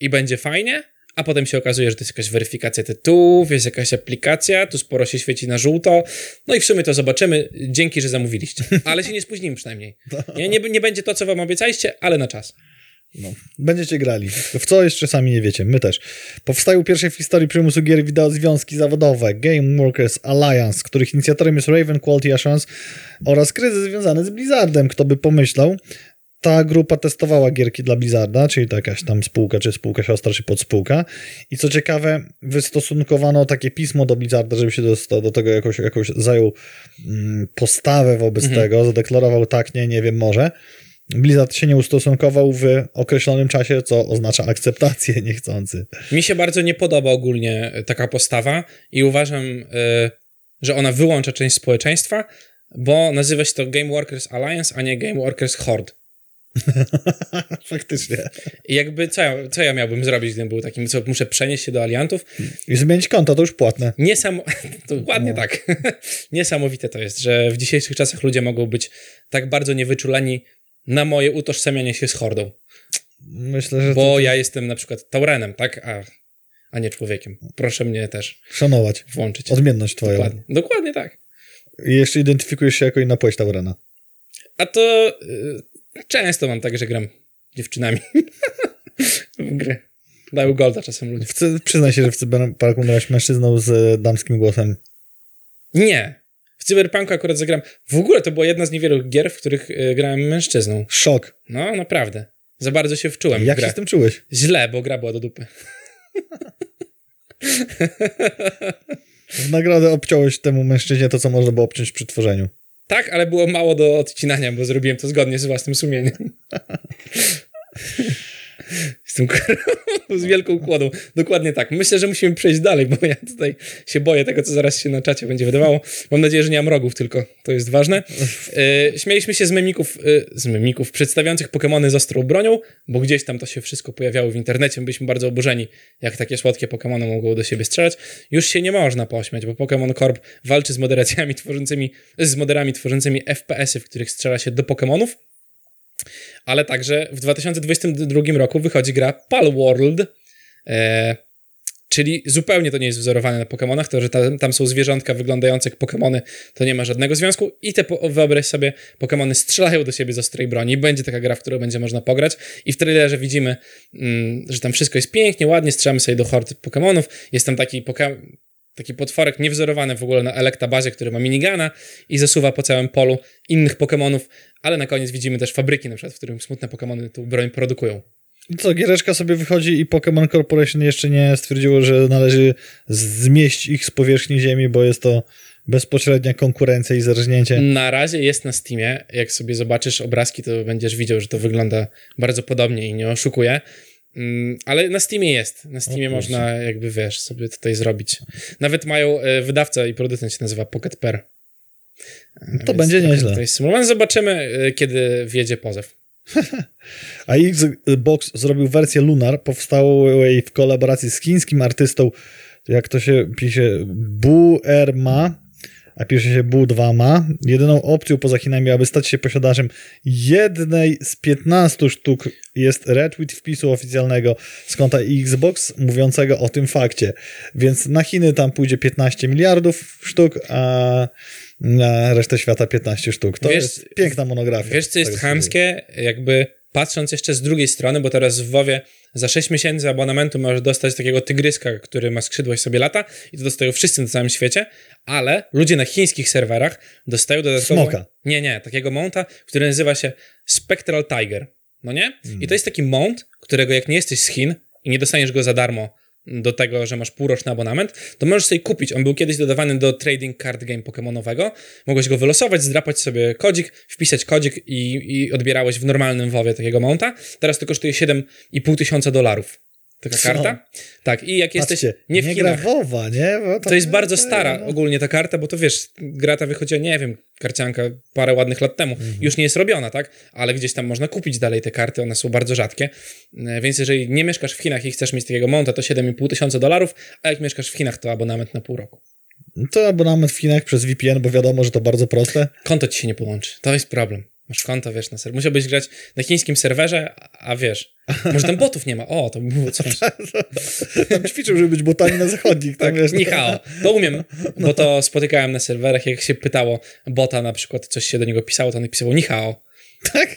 i będzie fajnie, a potem się okazuje, że to jest jakaś weryfikacja tytułów, jest jakaś aplikacja, tu sporo się świeci na żółto, no i w sumie to zobaczymy, dzięki, że zamówiliście, ale się nie spóźnimy przynajmniej. Nie, nie, nie będzie to, co wam obiecaliście, ale na czas. No, będziecie grali. W co jeszcze sami nie wiecie, my też. Powstają pierwsze w historii przymusu gier wideo związki zawodowe Game Workers Alliance, których inicjatorem jest Raven Quality Assurance oraz kryzys związany z Blizzardem. Kto by pomyślał, ta grupa testowała gierki dla Blizzarda, czyli to jakaś tam spółka, czy spółka siostra, czy podspółka. I co ciekawe, wystosunkowano takie pismo do Blizzarda, żeby się do, do tego jakoś, jakoś zajął mm, postawę wobec tego, zadeklarował tak, nie, nie wiem, może. Blizzard się nie ustosunkował w określonym czasie, co oznacza akceptację niechcący. Mi się bardzo nie podoba ogólnie taka postawa i uważam, y, że ona wyłącza część społeczeństwa, bo nazywa się to Game Workers Alliance, a nie Game Workers Horde. Faktycznie. I jakby co ja, co ja miałbym zrobić, gdybym był takim, co muszę przenieść się do aliantów? I zmienić konto, to już płatne. Niesam... To ładnie No. tak. Niesamowite to jest, że w dzisiejszych czasach ludzie mogą być tak bardzo niewyczuleni na moje utożsamianie się z hordą. Myślę, że Bo to ja jestem na przykład taurenem, tak? A, a nie człowiekiem. Proszę mnie też szanować. włączyć. Odmienność twoją. Dokładnie. Dokładnie tak. I jeszcze identyfikujesz się jako inna płeć Taurena. A to y, często mam tak, że gram dziewczynami w gry. Dają golda czasem ludzie. W Przyznaj się, że w Cyberpunku grałeś mężczyzną z e, damskim głosem. Nie. W Cyberpunku akurat zagram. W ogóle to była jedna z niewielu gier, w których y, grałem mężczyzną. Szok. No, naprawdę. Za bardzo się wczułem Jak w grę. się z tym czułeś? Źle, bo gra była do dupy. W nagrodę obciąłeś temu mężczyźnie to, co można było obciąć przy tworzeniu. Tak, ale było mało do odcinania, bo zrobiłem to zgodnie z własnym sumieniem. Jestem królą z wielką kłodą. Dokładnie tak. Myślę, że musimy przejść dalej, bo ja tutaj się boję tego, co zaraz się na czacie będzie wydawało. Mam nadzieję, że nie mam rogów tylko. To jest ważne. E, śmieliśmy się z memików, e, z memików przedstawiających Pokemony z ostrą bronią, bo gdzieś tam to się wszystko pojawiało w internecie. Byliśmy bardzo oburzeni, jak takie słodkie Pokemony mogą do siebie strzelać. Już się nie można pośmiać, bo Pokémon Corp walczy z moderacjami tworzącymi, z moderami tworzącymi FPS-y, w których strzela się do Pokemonów. Ale także w 2022 roku wychodzi gra Palworld, e, czyli zupełnie to nie jest wzorowane na Pokemonach, to, że tam, tam są zwierzątka wyglądające jak Pokemony, to nie ma żadnego związku. I te, wyobraź sobie, Pokemony strzelają do siebie z ostrej broni, będzie taka gra, w którą będzie można pograć. I w trailerze widzimy, mm, że tam wszystko jest pięknie, ładnie, strzelamy sobie do hord Pokemonów, jest tam taki Poke- taki potworek niewzorowany w ogóle na Elektabazie, który ma minigana i zasuwa po całym polu innych Pokemonów, ale na koniec widzimy też fabryki, na przykład, w którym smutne Pokemony tą broń produkują. Co, giereczka sobie wychodzi i Pokémon Corporation jeszcze nie stwierdziło, że należy zmieść ich z powierzchni ziemi, bo jest to bezpośrednia konkurencja i zerżnięcie. Na razie jest na Steamie. Jak sobie zobaczysz obrazki, to będziesz widział, że to wygląda bardzo podobnie i nie oszukuje. Mm, Ale na Steamie jest. Na Steamie O można, jakby wiesz, sobie tutaj zrobić. Nawet mają e, wydawca i producent się nazywa Pocket Pair. E, To będzie nieźle. To jest. Zobaczymy, e, kiedy wjedzie pozew. A Xbox zrobił wersję Lunar, powstałej w kolaboracji z chińskim artystą, jak to się pisze, Bu Erma, a pisze się Bu 2 Ma. Jedyną opcją poza Chinami, aby stać się posiadaczem jednej z 15 sztuk jest retweet wpisu oficjalnego z konta Xbox mówiącego o tym fakcie. Więc na Chiny tam pójdzie 15 miliardów sztuk, a na resztę świata 15 sztuk. To Wiesz- jest piękna monografia. Wiesz, co jest chamskie? Jakby patrząc jeszcze z drugiej strony, bo teraz w WoWie za 6 miesięcy abonamentu możesz dostać takiego tygryska, który ma skrzydła i sobie lata i to dostają wszyscy na całym świecie, ale ludzie na chińskich serwerach dostają dodatkowo... Smoka. Nie, nie, takiego mounta, który nazywa się Spectral Tiger, no nie? Hmm. I to jest taki mount, którego jak nie jesteś z Chin i nie dostaniesz go za darmo do tego, że masz półroczny abonament, to możesz sobie kupić. On był kiedyś dodawany do trading card game pokemonowego. Mogłeś go wylosować, zdrapać sobie kodzik, wpisać kodzik i, i odbierałeś w normalnym WoWie takiego mounta. Teraz to kosztuje 7,5 tysiąca dolarów. Taka Co? karta. Tak, i jak jesteś Patrzcie, nie w nie Chinach... grawowa, nie? Bo To jest bardzo to- stara no. ogólnie ta karta, bo to wiesz, gra ta wychodziła, nie wiem, karcianka parę ładnych lat temu. Mhm. Już nie jest robiona, tak? Ale gdzieś tam można kupić dalej te karty, one są bardzo rzadkie. E, Więc jeżeli nie mieszkasz w Chinach i chcesz mieć takiego monta, to 7,5 tysiąca dolarów, a jak mieszkasz w Chinach, to abonament na pół roku. To abonament w Chinach przez VPN, bo wiadomo, że to bardzo proste. Konto ci się nie połączy. To jest problem. Masz konto, wiesz, na serwerze. Musiałbyś grać na chińskim serwerze, a, wiesz, może tam botów nie ma. O, to by było coś. Tam ćwiczył, żeby być botami na zachodnich. Tam, Tak, wiesz, ni hao. To umiem, bo to spotykałem na serwerach, jak się pytało bota na przykład, coś się do niego pisało, to on napisało ni hao. Tak?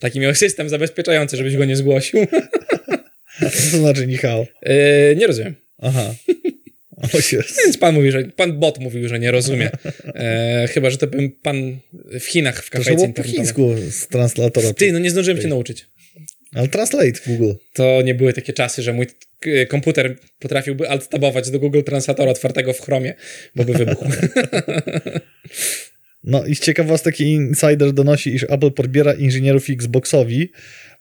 Taki miał system zabezpieczający, żebyś go nie zgłosił. Co to znaczy Michał? Yy, nie rozumiem. Aha. Więc pan mówi, że pan bot mówił, że nie rozumie. E, chyba, że to bym pan w Chinach w kafejce po chińsku z translatora. Ty, no nie zdążyłem cię nauczyć. Ale translate w Google. To nie były takie czasy, że mój komputer potrafiłby alt-tabować do Google Translatora otwartego w Chromie, bo by wybuchł. No i z ciekawostek insider donosi, iż Apple podbiera inżynierów Xboxowi,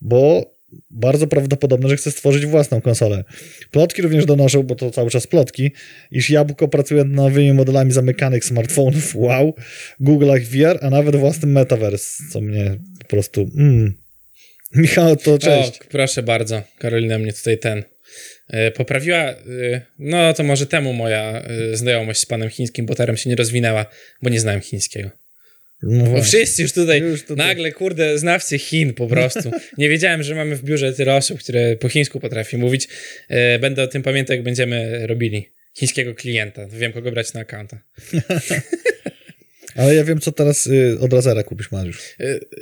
bo bardzo prawdopodobne, że chce stworzyć własną konsolę. Plotki również donoszą, bo to cały czas plotki, iż Jabłko pracuje nad nowymi modelami zamykanych smartfonów, wow, Google'ach VR, a nawet własnym metaverse, co mnie po prostu... Mm. Michał, to cześć. O, proszę bardzo, Karolina mnie tutaj ten e, poprawiła. e, No to może temu moja e, znajomość z panem chińskim boterem się nie rozwinęła, bo nie znałem chińskiego. No Bo wszyscy już tutaj, Już tutaj. nagle, kurde, znawcy Chin po prostu. Nie wiedziałem, że mamy w biurze tyle osób, które po chińsku potrafi mówić. E, Będę o tym pamiętał, jak będziemy robili chińskiego klienta. Wiem, kogo brać na accounta. Ale ja wiem, co teraz y, od Razera kupisz, Mariusz.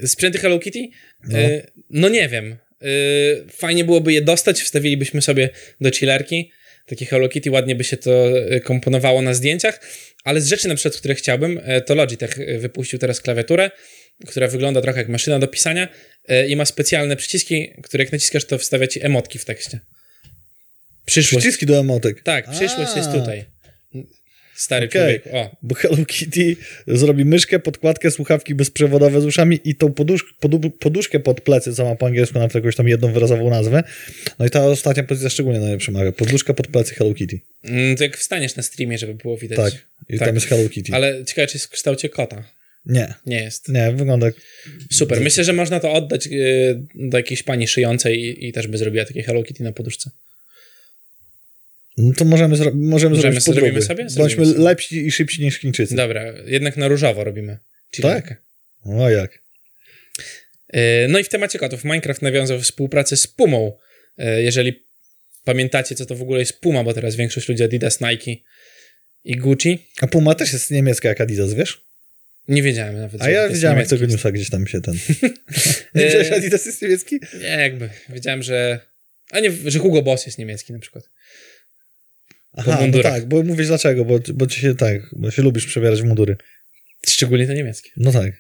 E, Sprzęty Hello Kitty? No. E, No nie wiem. Fajnie byłoby je dostać, wstawilibyśmy sobie do chillerki. Takie Hello Kitty, ładnie by się to e, komponowało na zdjęciach, ale z rzeczy na przykład, które chciałbym, e, to Logitech e, wypuścił teraz klawiaturę, która wygląda trochę jak maszyna do pisania i ma specjalne przyciski, które jak naciskasz, to wstawia ci emotki w tekście. Przyszłość. Przyciski do emotek. Tak, przyszłość A. jest tutaj. Stary Okej. człowiek. O, Bo Hello Kitty zrobi myszkę, podkładkę, słuchawki bezprzewodowe z uszami i tą podusz, podu, poduszkę pod plecy, co ma po angielsku nawet jakąś tam jedną wyrazową nazwę. No i ta ostatnia pozycja szczególnie najlepsza przemawia. Poduszka pod plecy Hello Kitty. mm, to jak wstaniesz na streamie, żeby było widać. Tak. I Tak. tam jest Hello Kitty. Ale ciekawe, czy jest w kształcie kota. Nie, Nie jest. nie, wygląda. Super. Myślę, że można to oddać y, do jakiejś pani szyjącej i, i też by zrobiła takie Hello Kitty na poduszce. No to możemy, zro... możemy, Możemy zrobić sobie- zrobimy podróby. sobie? Bądźmy Zrobimy sobie. lepsi i szybsi niż Chińczycy. Dobra, jednak na różowo robimy. chillerkę. O jak. Y, No i w temacie kotów. Minecraft nawiązał współpracę z Pumą. Y, Jeżeli pamiętacie, co to w ogóle jest Puma, bo teraz większość ludzi Adidas, Nike i Gucci. A Puma też jest niemiecka jak Adidas, wiesz? Nie wiedziałem nawet. A ja jest widziałem jak tego newsa gdzieś tam się ten... Nie wiedziałeś, Adidas jest niemiecki? Nie, jakby. Wiedziałem, że... A nie, że Hugo Boss jest niemiecki na przykład. Aha, no mundurach. tak, bo mówisz dlaczego, bo, bo ci się tak, bo się lubisz przebierać w mundury. Szczególnie te niemieckie. No tak.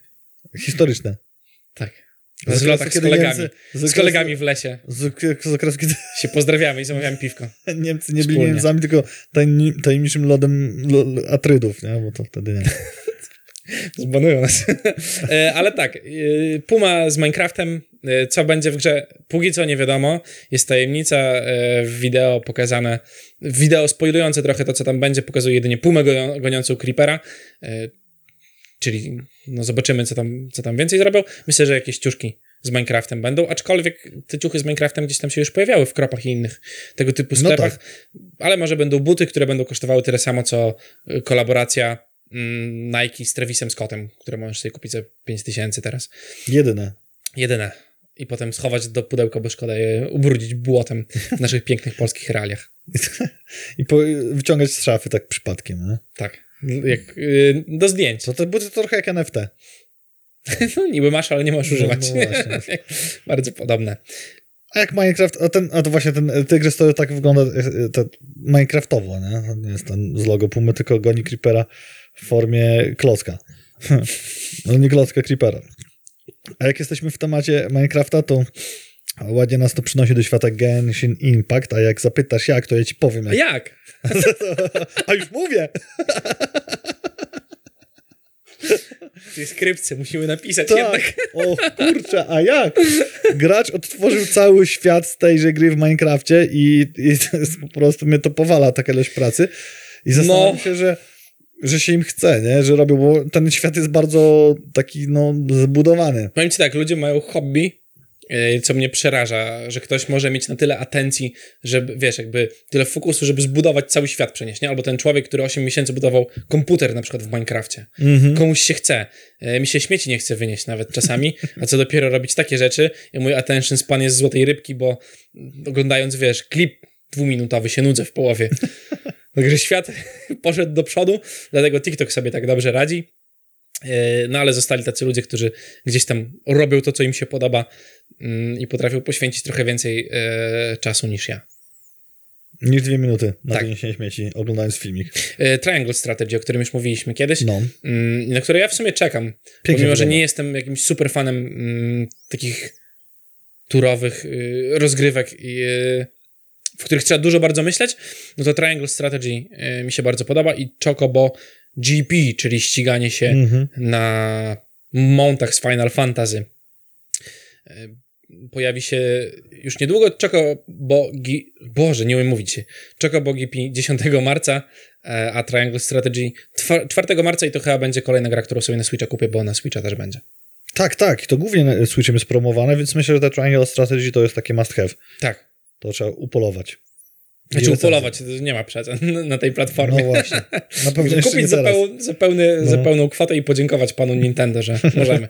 Historyczne. Tak. Z Z lotach z kolegami. Niemcy- z Z okresu- kolegami w lesie. Z, z okresu, kiedy Się pozdrawiamy i zamawiamy piwko. Niemcy nie byli Wspólnie. Niemcami, tylko tajni, tajemniczym lodem lo, lo- Atrydów, nie? Bo to wtedy nie. Zbanują nas. E, Ale tak, e, Puma z Minecraftem, co będzie w grze, póki co nie wiadomo. Jest tajemnica e, w wideo pokazane, wideo spoilujące trochę to, co tam będzie, pokazuje jedynie Pumę go- goniącą Creepera, e, czyli no zobaczymy, co tam, co tam więcej zrobią. Myślę, że jakieś ciuszki z Minecraftem będą, aczkolwiek te ciuchy z Minecraftem gdzieś tam się już pojawiały w kropach i innych tego typu No sklepach, ale może będą buty, które będą kosztowały tyle samo, co kolaboracja mm, Nike z Travisem Scottem, które możesz sobie kupić za 5000 teraz. Jedyne. Jedyne. I potem schować do pudełka, bo szkoda je ubrudzić błotem w naszych pięknych polskich realiach. I po, wyciągać z szafy tak przypadkiem? Tak. Jak, y, do zdjęć. To te buty to trochę jak NFT. No, niby masz, ale nie możesz No, używać. no właśnie. Bardzo podobne. A jak Minecraft, a, ten, a to właśnie ten tygrys to tak wygląda e, to Minecraftowo, nie? To nie jest ten z logo Pumy, tylko goni Creepera w formie klocka. No nie klocka Creepera. A jak jesteśmy w temacie Minecrafta, to ładnie nas to przynosi do świata Genshin Impact, a jak zapytasz jak, to ja ci powiem jak. jak? A już mówię! Tej skrypce musimy napisać Tak. jednak. O kurczę, a jak? Gracz odtworzył cały świat z tejże gry w Minecrafcie i, i po prostu mnie to powala taka ilość pracy. I zastanawiam No. się, że, że się im chce, nie? Że robią, bo ten świat jest bardzo taki, no, zbudowany. Powiem ci tak, ludzie mają hobby, yy, co mnie przeraża, że ktoś może mieć na tyle atencji, żeby, wiesz, jakby tyle fokusu, żeby zbudować cały świat przenieść, nie? Albo ten człowiek, który 8 miesięcy budował komputer na przykład w Minecrafcie. Mhm. Komuś się chce. Yy, Mi się śmieci nie chce wynieść nawet czasami, a co dopiero robić takie rzeczy. I mój attention span jest z złotej rybki, bo oglądając, wiesz, klip dwuminutowy się nudzę w połowie. Także świat poszedł do przodu, dlatego TikTok sobie tak dobrze radzi. E, No ale zostali tacy ludzie, którzy gdzieś tam robią to, co im się podoba mm, i potrafią poświęcić trochę więcej e, czasu niż ja. Niż dwie minuty na Tak. wyniesienie śmieci, oglądając filmik. E, Triangle Strategy, o którym już mówiliśmy kiedyś, No. mm, na które ja w sumie czekam. Pięknie pomimo, że nie jestem jakimś super fanem mm, takich turowych y, rozgrywek, i, y, w których trzeba dużo bardzo myśleć, no to Triangle Strategy y, mi się bardzo podoba i Chocobo GP, czyli ściganie się Mhm. na montach z Final Fantasy. E, pojawi się już niedługo Chocobogi, Boże, nie umiem mówić, Chocobogi 10 marca, e, a Triangle Strategy 4 marca i to chyba będzie kolejna gra, którą sobie na Switcha kupię, bo na Switcha też będzie. Tak, tak, to głównie Switchem jest promowane, więc myślę, że te Triangle Strategy to jest takie must have. Tak. To trzeba upolować. Znaczy upolować, nie ma przecen na tej platformie. No właśnie. Na pewno Kupić za, peł, za, pełny, no. za pełną kwotę i podziękować panu Nintendo, że możemy.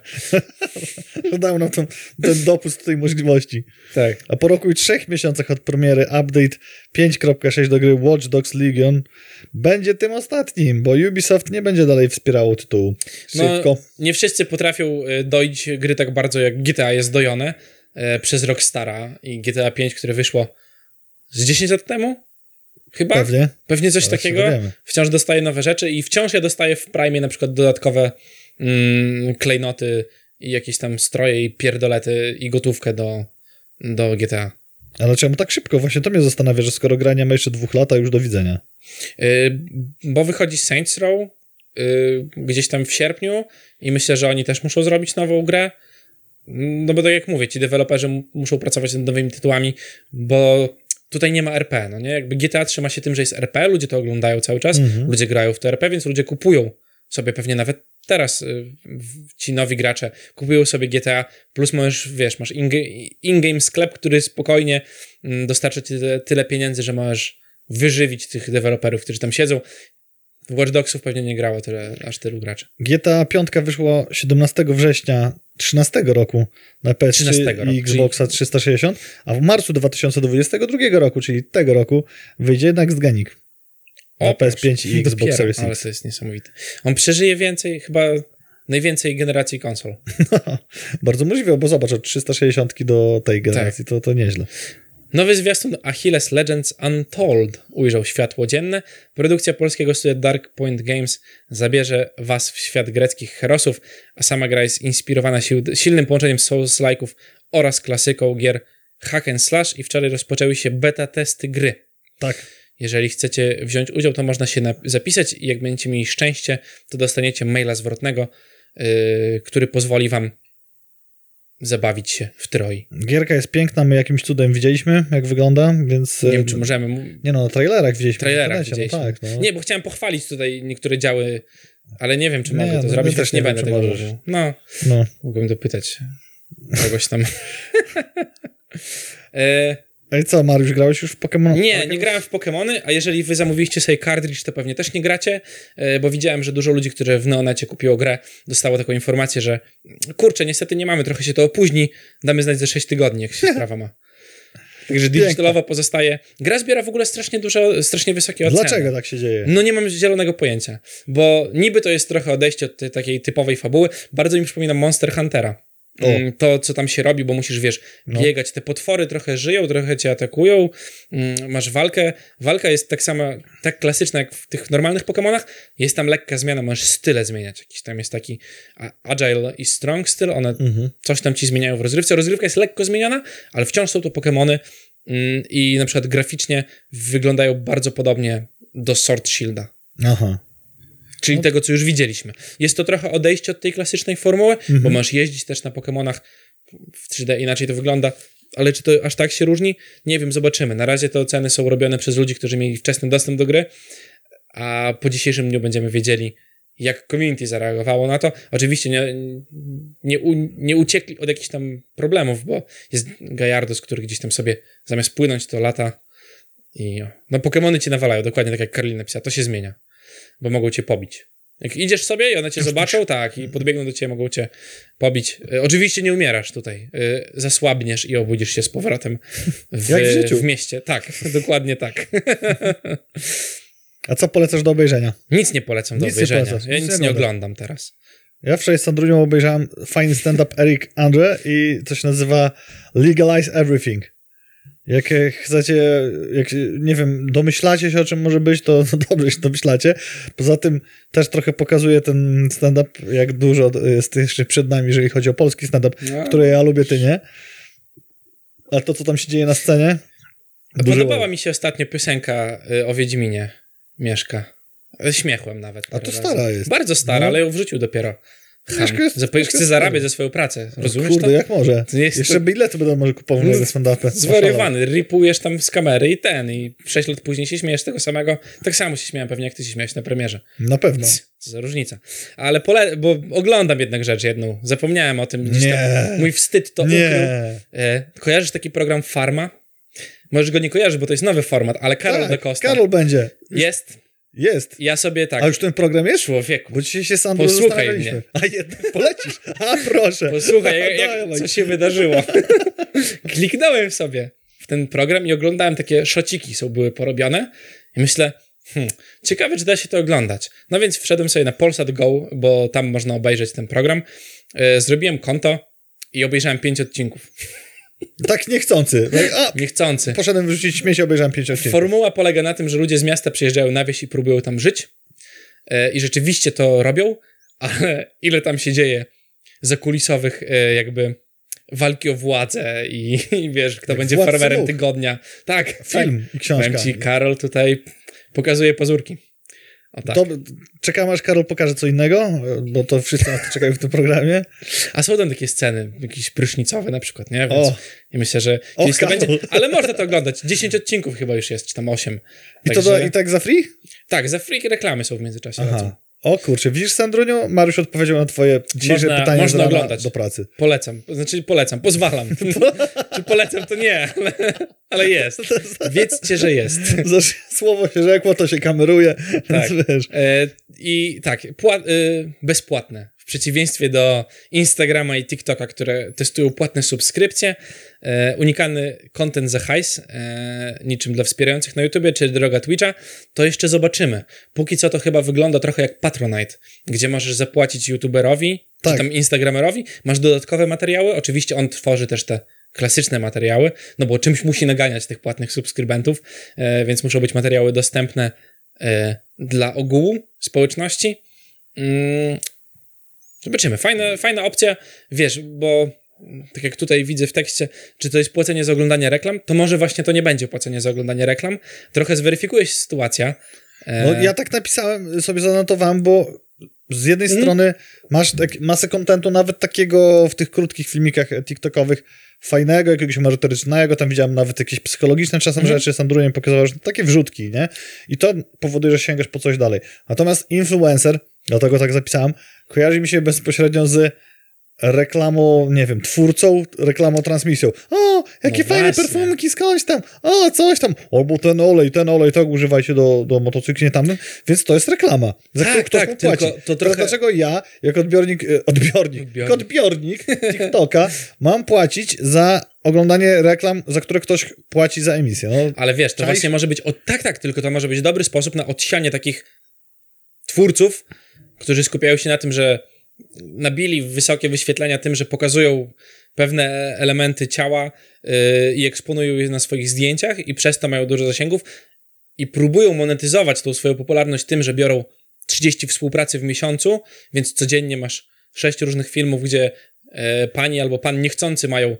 że dał nam ten, ten dopust tej możliwości. Tak. A po roku i trzech miesiącach od premiery update 5.6 do gry Watch Dogs Legion będzie tym ostatnim, bo Ubisoft nie będzie dalej wspierało tytułu. No, Szybko. No, nie wszyscy potrafią e, doić gry tak bardzo, jak GTA jest dojone przez Rockstara i GTA 5, które wyszło z 10 lat temu? Chyba? Pewnie. Pewnie coś takiego. Wciąż dostaję nowe rzeczy i wciąż ja dostaję w Prime na przykład dodatkowe mm, klejnoty i jakieś tam stroje i pierdolety i gotówkę do, do GTA. Ale czemu tak szybko? Właśnie to mnie zastanawia, że skoro grania ma jeszcze dwóch lat, a już do widzenia. Yy, bo wychodzi Saints Row yy, gdzieś tam w sierpniu i myślę, że oni też muszą zrobić nową grę. No bo tak jak mówię, ci deweloperzy muszą pracować nad nowymi tytułami, bo tutaj nie ma RP, no nie? Jakby GTA trzyma się tym, że jest RP, ludzie to oglądają cały czas, mhm. ludzie grają w to RP, więc ludzie kupują sobie pewnie nawet teraz y, ci nowi gracze kupują sobie GTA, plus możesz, wiesz, masz in-game sklep, który spokojnie mm, dostarcza ci tyle, tyle pieniędzy, że możesz wyżywić tych deweloperów, którzy tam siedzą Watch Dogsów pewnie nie grało tyle, aż tylu graczy. GTA 5 wyszło 17 września 13 roku na PS3 i Xboxa czyli... 360, a w marcu 2022 roku, czyli tego roku, wyjdzie jednak Zganik na PS5 i Xbox Dopiero, Series X. Ale to jest niesamowite. On przeżyje więcej, chyba najwięcej generacji konsol. No, bardzo możliwe, bo zobacz, od 360 do tej generacji, tak. to, to nieźle. Nowy zwiastun Achilles Legends Untold ujrzał światło dzienne. Produkcja polskiego studia Dark Point Games zabierze was w świat greckich herosów, a sama gra jest inspirowana silnym połączeniem Souls-like'ów oraz klasyką gier hack and slash i wczoraj rozpoczęły się beta testy gry. Tak. Jeżeli chcecie wziąć udział, to można się zapisać i jak będziecie mieli szczęście, to dostaniecie maila zwrotnego, yy, który pozwoli wam zabawić się w Troi. Gierka jest piękna, my jakimś cudem widzieliśmy, jak wygląda, więc... Nie wiem, czy możemy... Nie no, na trailerach widzieliśmy. Trailerach no widzieliśmy. No tak, no. Nie, bo chciałem pochwalić tutaj niektóre działy, ale nie wiem, czy mogę to no, zrobić, też nie, będę tego mówił. No, no, mógłbym dopytać kogoś tam. e, a i co, Mariusz, grałeś już w Pokémon? Nie, nie grałem w Pokémony, a jeżeli wy zamówiliście sobie cartridge, to pewnie też nie gracie, e, bo widziałem, że dużo ludzi, którzy w Neonecie kupiło grę, dostało taką informację, że kurczę, niestety nie mamy, trochę się to opóźni, damy znać za 6 tygodni, jak się sprawa ma. Także digitalowa pozostaje. Gra zbiera w ogóle strasznie dużo, strasznie wysokie oceny. Dlaczego tak się dzieje? No nie mam zielonego pojęcia, bo niby to jest trochę odejście od tej takiej typowej fabuły. Bardzo mi przypomina Monster Huntera. Mm, to, co tam się robi, bo musisz, wiesz, no. biegać. Te potwory trochę żyją, trochę cię atakują. Mm, masz walkę. Walka jest tak sama, tak klasyczna jak w tych normalnych Pokémonach. Jest tam lekka zmiana, możesz style zmieniać. Jakiś tam jest taki agile i strong styl. One mhm. coś tam ci zmieniają w rozrywce. Rozrywka jest lekko zmieniona, ale wciąż są to Pokémony mm, i na przykład graficznie wyglądają bardzo podobnie do Sword Shielda. Aha. Czyli no. tego, co już widzieliśmy. Jest to trochę odejście od tej klasycznej formuły, mhm. bo masz jeździć też na Pokémonach w 3D, inaczej to wygląda. Ale czy to aż tak się różni? Nie wiem, zobaczymy. Na razie te oceny są robione przez ludzi, którzy mieli wczesny dostęp do gry, a po dzisiejszym dniu będziemy wiedzieli, jak community zareagowało na to. Oczywiście nie, nie, u, nie uciekli od jakichś tam problemów, bo jest Gajardos, który gdzieś tam sobie zamiast płynąć to lata i no Pokémony ci nawalają, dokładnie tak jak Karolina napisała, to się zmienia bo mogą cię pobić. Jak idziesz sobie i one cię zobaczą, tak, i podbiegną do ciebie, mogą cię pobić. E, oczywiście nie umierasz tutaj. E, zasłabniesz i obudzisz się z powrotem w, Jak w, życiu. w mieście. Tak, dokładnie tak. A co polecasz do obejrzenia? Nic nie polecam do nic obejrzenia. Ja nic, nic nie oglądam teraz. Ja wczoraj z Sandrunią obejrzałem fajny stand-up Eric Andre i to się nazywa Legalize Everything. Jak chcecie, jak, nie wiem, domyślacie się o czym może być, to, to dobrze się domyślacie. Poza tym też trochę pokazuje ten stand-up, jak dużo jest jeszcze przed nami, jeżeli chodzi o polski stand-up, no. który ja lubię, ty nie. Ale to, co tam się dzieje na scenie... Podobała mi się ostatnio piosenka y, o Wiedźminie Mieszka. Śmiechłem nawet. A to stara jest. Bardzo stara, no. ale ją wrzucił dopiero Mieszko chce zarabiać za swoją pracę. Rozumiesz Kurde, to? jak może? Jest Jeszcze to- bilety będą może kupował na stand-upy. Zwariowany, ripujesz tam z kamery i ten, i 6 lat później się śmiejesz tego samego. Tak samo się śmiałem pewnie, jak ty się śmiałeś na premierze. Na pewno. Co za różnica. Ale pole, bo oglądam jednak rzecz jedną. Zapomniałem o tym gdzieś Nie. tam. Mój wstyd to ukrył. Nie. E, kojarzysz taki program Farma? Możesz go nie kojarzyć, bo to jest nowy format, ale Karol Tak, de Costa Karol będzie. jest. Jest. Ja sobie tak, A już ten program jest? człowieku, Bo dzisiaj się Andrew Posłuchaj zastanawialiśmy. A jednak polecisz. A proszę. posłuchaj, jak, jak, co się wydarzyło. Kliknąłem sobie w ten program i oglądałem takie szociki, są były porobione i myślę, hmm, ciekawe, czy da się to oglądać. No więc wszedłem sobie na Polsat Go, bo tam można obejrzeć ten program. E, zrobiłem konto i obejrzałem pięć odcinków. Tak niechcący. Tak, A, Niechcący. poszedłem wyrzucić śmieci, obejrzałem pięć odcinków. Formuła polega na tym, że ludzie z miasta przyjeżdżają na wieś i próbują tam żyć e, i rzeczywiście to robią, ale ile tam się dzieje zakulisowych e, jakby walki o władzę i, i wiesz, kto Jak będzie farmerem tygodnia. Tak, Film tak. i książka. Powiem ci, Karol tutaj pokazuje pazurki. Tak. Czekam aż Karol pokaże co innego, bo to wszyscy na to czekają w tym programie. A są tam takie sceny, jakieś prysznicowe na przykład, nie? Więc O. i myślę, że O, to będzie. Ale można to oglądać. 10 odcinków chyba już jest, czy tam 8. I to do, i tak za free? Tak, za freak reklamy są w międzyczasie. Aha. O kurczę, widzisz Sandruniu? Mariusz odpowiedział na twoje dzisiejsze Można- pytanie można oglądać. do pracy. Polecam. Znaczy polecam, pozwalam. Czy polecam, to nie, ale, ale jest. Wiedzcie, że jest. Słowo się rzekło, to się kameruje, Tak. więc wiesz. E, I tak, pła- e, bezpłatne. W przeciwieństwie do Instagrama i TikToka, które testują płatne subskrypcje, e, unikany content za hajs, e, niczym dla wspierających na YouTubie, czy droga Twitcha, to jeszcze zobaczymy. Póki co to chyba wygląda trochę jak Patronite, gdzie możesz zapłacić YouTuberowi, Tak. czy tam Instagramerowi, masz dodatkowe materiały, oczywiście on tworzy też te klasyczne materiały, no bo czymś musi naganiać tych płatnych subskrybentów, e, więc muszą być materiały dostępne e, dla ogółu społeczności. Mm, zobaczymy. Fajna, fajna opcja, wiesz, bo mm, tak jak tutaj widzę w tekście, czy to jest płacenie za oglądanie reklam, to może właśnie to nie będzie płacenie za oglądanie reklam. Trochę zweryfikuje się sytuacja. E, No, ja tak napisałem, sobie zanotowałem, bo z jednej Mhm. strony masz tak, masę kontentu, nawet takiego w tych krótkich filmikach TikTokowych, fajnego, jakiegoś merytorycznego, tam widziałem nawet jakieś psychologiczne czasem Mhm. rzeczy, Sandrunie mi pokazywał, że takie wrzutki, nie? I to powoduje, że sięgasz po coś dalej. Natomiast influencer, dlatego tak zapisałem, kojarzy mi się bezpośrednio z reklamą, nie wiem, twórcą, reklamą, transmisją. O, jakie No fajne perfumki, skądś tam, o, coś tam, albo ten olej, ten olej, tak używajcie do, do motocykli, nie tamtym, więc to jest reklama, za Tak, którą ktoś tak, płaci. to trochę- Dlaczego ja, jako odbiornik, e, odbiornik, Odbiornik. odbiornik TikToka, mam płacić za oglądanie reklam, za które ktoś płaci za emisję? No, Ale wiesz, to Czaisz? właśnie może być, o, tak, tak, tylko to może być dobry sposób na odsianie takich twórców, którzy skupiają się na tym, że nabili wysokie wyświetlenia tym, że pokazują pewne elementy ciała yy, i eksponują je na swoich zdjęciach i przez to mają dużo zasięgów i próbują monetyzować tą swoją popularność tym, że biorą 30 współpracy w miesiącu, więc codziennie masz 6 różnych filmów, gdzie e, pani albo pan niechcący mają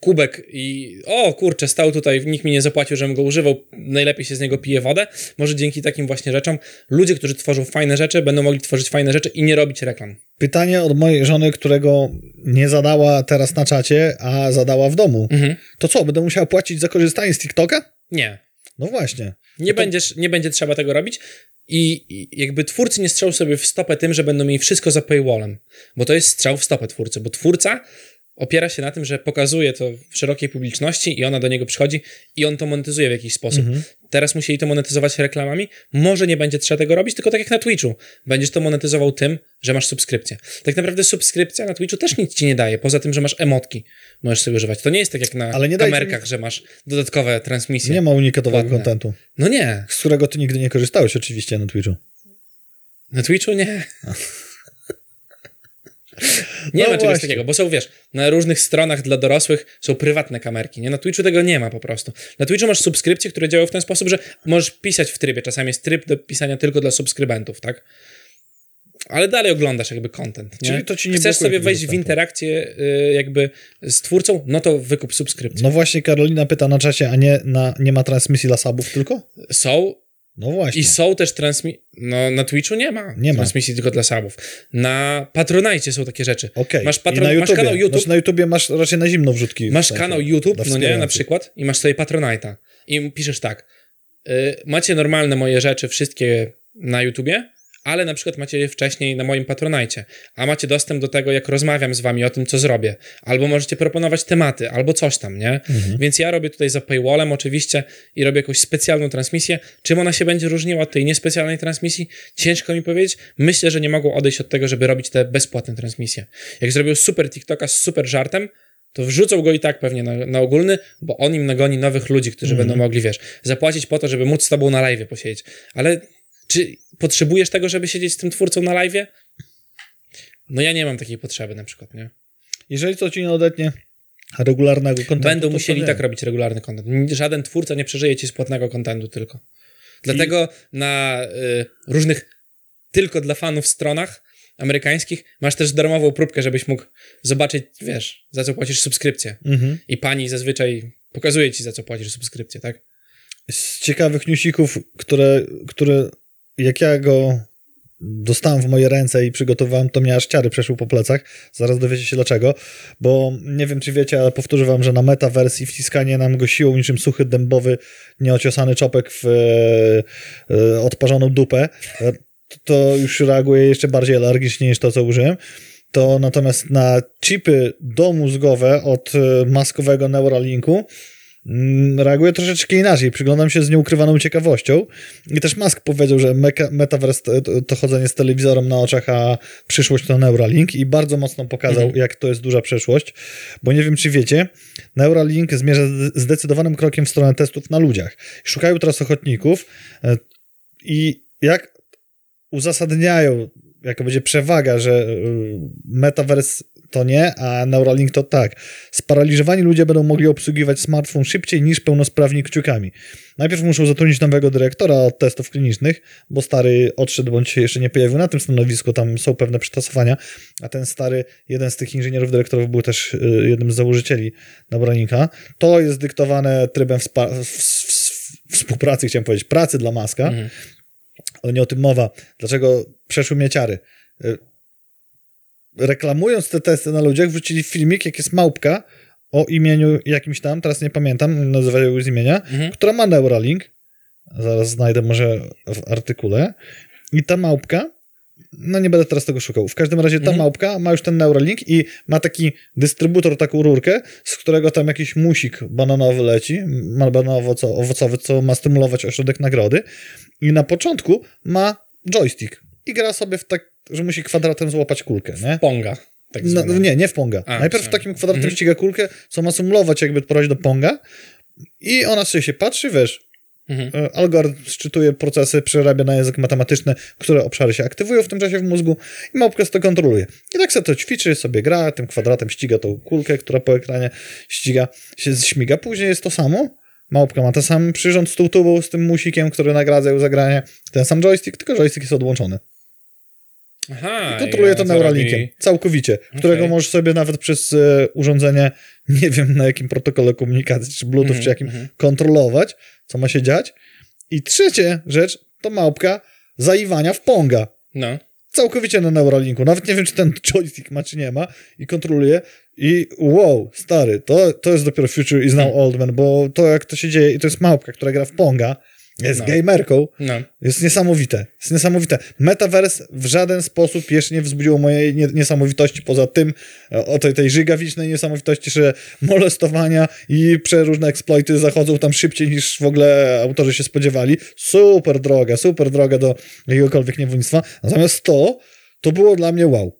kubek i o kurczę, stał tutaj, nikt mi nie zapłacił, żebym go używał, najlepiej się z niego pije wodę. Może dzięki takim właśnie rzeczom ludzie, którzy tworzą fajne rzeczy, będą mogli tworzyć fajne rzeczy i nie robić reklam. pytanie od mojej żony, którego nie zadała teraz na czacie, a zadała w domu. Mhm. To co, będę musiał płacić za korzystanie z TikToka? Nie. No właśnie. Nie, będziesz, nie będzie trzeba tego robić i, i jakby twórcy nie strzał sobie w stopę tym, że będą mieli wszystko za paywallem, bo to jest strzał w stopę twórcy, bo twórca opiera się na tym, że pokazuje to w szerokiej publiczności i ona do niego przychodzi i on to monetyzuje w jakiś sposób. Teraz musieli to monetyzować reklamami. Może nie będzie trzeba tego robić, tylko tak jak na Twitchu. Będziesz to monetyzował tym, że masz subskrypcję. Tak naprawdę subskrypcja na Twitchu też nic ci nie daje, poza tym, że masz emotki. Możesz sobie używać. To nie jest tak jak na kamerkach, że masz dodatkowe transmisje. Nie ma unikatowego kontentu, No nie. z którego ty nigdy nie korzystałeś oczywiście na Twitchu. Na Twitchu nie. Nie No ma czegoś właśnie. takiego, bo są, wiesz, na różnych stronach dla dorosłych są prywatne kamerki, nie? Na Twitchu tego nie ma po prostu. Na Twitchu masz subskrypcje, które działają w ten sposób, że możesz pisać w trybie. Czasami jest tryb do pisania tylko dla subskrybentów, tak? Ale dalej oglądasz jakby content, nie? Czyli to ci nie Chcesz sobie wejść w interakcję y, jakby z twórcą, no to wykup subskrypcję. No właśnie Karolina pyta na czacie, a nie, na, nie ma transmisji dla subów tylko? Są, No właśnie. I są też transmisje. No, na Twitchu nie ma, Nie ma. transmisji tylko dla subów. Na Patronite są takie rzeczy. Okej. Masz, patron... na masz YouTubie. kanał YouTube, Znaczy na YouTubie masz raczej na zimno wrzutki. masz sensie, kanał YouTube, no nie, na przykład, i masz sobie Patronite'a. I piszesz tak. Y, macie normalne moje rzeczy, wszystkie na YouTubie, ale na przykład macie je wcześniej na moim Patronite, a macie dostęp do tego, jak rozmawiam z wami o tym, co zrobię. Albo możecie proponować tematy, albo coś tam, nie? Mhm. Więc ja robię tutaj za paywallem oczywiście i robię jakąś specjalną transmisję. Czym ona się będzie różniła od tej niespecjalnej transmisji? Ciężko mi powiedzieć. Myślę, że nie mogą odejść od tego, żeby robić te bezpłatne transmisje. Jak zrobił super TikToka z super żartem, to wrzucą go i tak pewnie na, na ogólny, bo on im nagoni nowych ludzi, którzy Mhm. będą mogli, wiesz, zapłacić po to, żeby móc z tobą na live posiedzieć. Ale czy potrzebujesz tego, żeby siedzieć z tym twórcą na live? No ja nie mam takiej potrzeby na przykład, nie? Jeżeli to ci nie odetnie regularnego kontentu, Będą musieli tak robić regularny content. Żaden twórca nie przeżyje ci z płatnego kontentu tylko. Dlatego na y, różnych tylko dla fanów stronach amerykańskich masz też darmową próbkę, żebyś mógł zobaczyć, wiesz, za co płacisz subskrypcję. Mhm. I pani zazwyczaj pokazuje ci, za co płacisz subskrypcję, tak? Z ciekawych newsików, które, które jak ja go dostałem w moje ręce i przygotowałem, to mnie aż ciary przeszły po plecach. Zaraz dowiecie się dlaczego, bo nie wiem, czy wiecie, ale powtórzę wam, że na metawersji wciskanie nam go siłą niczym suchy, dębowy, nieociosany czopek w e, e, odparzoną dupę, e, to już reaguje jeszcze bardziej alergicznie niż to, co użyłem. To natomiast na chipy domózgowe od e, maskowego Neuralinku mm, reaguje troszeczkę inaczej. Przyglądam się z nieukrywaną ciekawością. I też Musk powiedział, że metaverse to, to, chodzenie z telewizorem na oczach, a przyszłość to Neuralink i bardzo mocno pokazał, Mhm. jak to jest duża przyszłość, bo nie wiem, czy wiecie, Neuralink zmierza zdecydowanym krokiem w stronę testów na ludziach. Szukają teraz ochotników e, i jak uzasadniają, jaka będzie przewaga, że y, metaverse to nie, a Neuralink to tak. Sparaliżowani ludzie będą mogli obsługiwać smartfon szybciej niż pełnosprawni kciukami. Najpierw muszą zatrudnić nowego dyrektora od testów klinicznych, bo stary odszedł bądź się jeszcze nie pojawił na tym stanowisku, tam są pewne przetasowania, a ten stary, jeden z tych inżynierów dyrektorów był też y, jednym z założycieli Neuralink,a To jest dyktowane trybem w- w- w- współpracy, chciałem powiedzieć, pracy dla Maska, Mhm. ale nie o tym mowa. Dlaczego przeszły mnie ciary? Reklamując te testy na ludziach, wrzucili filmik, jak jest małpka o imieniu jakimś tam, teraz nie pamiętam, nazywają z imienia, Mhm. która ma Neuralink. Zaraz znajdę może w artykule. I ta małpka, no nie będę teraz tego szukał. W każdym razie ta Mhm. małpka ma już ten Neuralink i ma taki dystrybutor, taką rurkę, z którego tam jakiś musik bananowy leci, bananowo-owocowy, co ma stymulować ośrodek nagrody. I na początku ma joystick i gra sobie w tak, że musi kwadratem złapać kulkę, nie? Ponga. Tak No, nie, nie w Ponga. A, Najpierw sorry. takim kwadratem Mhm. ściga kulkę, co ma symulować jakby prowadzić do Ponga i ona sobie się patrzy, wiesz, Mhm. e, algorytm szczytuje procesy, przerabia na język matematyczny, które obszary się aktywują w tym czasie w mózgu i małpka to kontroluje. I tak sobie to ćwiczy, sobie gra, tym kwadratem ściga tą kulkę, która po ekranie ściga, się śmiga. Później jest to samo. Małpka ma ten sam przyrząd z tą tubą, z tym musikiem, który nagradza ją za granie. Ten sam joystick, tylko joystick jest odłączony. Aha. I kontroluje i to Neuralinkiem. robi- Całkowicie. Którego Okej. możesz sobie nawet przez e, urządzenie, nie wiem na jakim protokole komunikacji, czy Bluetooth, Mhm, czy jakim, mhm. kontrolować, co ma się dziać. I trzecia rzecz to małpka zaiwania w Ponga. No. Całkowicie na Neuralinku. Nawet nie wiem, czy ten joystick ma, czy nie ma. I kontroluje. I wow, stary, to, to jest dopiero Future is now Hmm. old man, bo to jak to się dzieje, i to jest małpka, która gra w Ponga, jest No. gamerką, No. jest niesamowite. Jest niesamowite. Metaverse w żaden sposób jeszcze nie wzbudziło mojej nie, niesamowitości poza tym, e, o tej, tej żygawicznej niesamowitości, że molestowania i przeróżne eksploity zachodzą tam szybciej niż w ogóle autorzy się spodziewali. Super droga, super droga do jakiegokolwiek niewolnictwa. Natomiast to, to było dla mnie wow.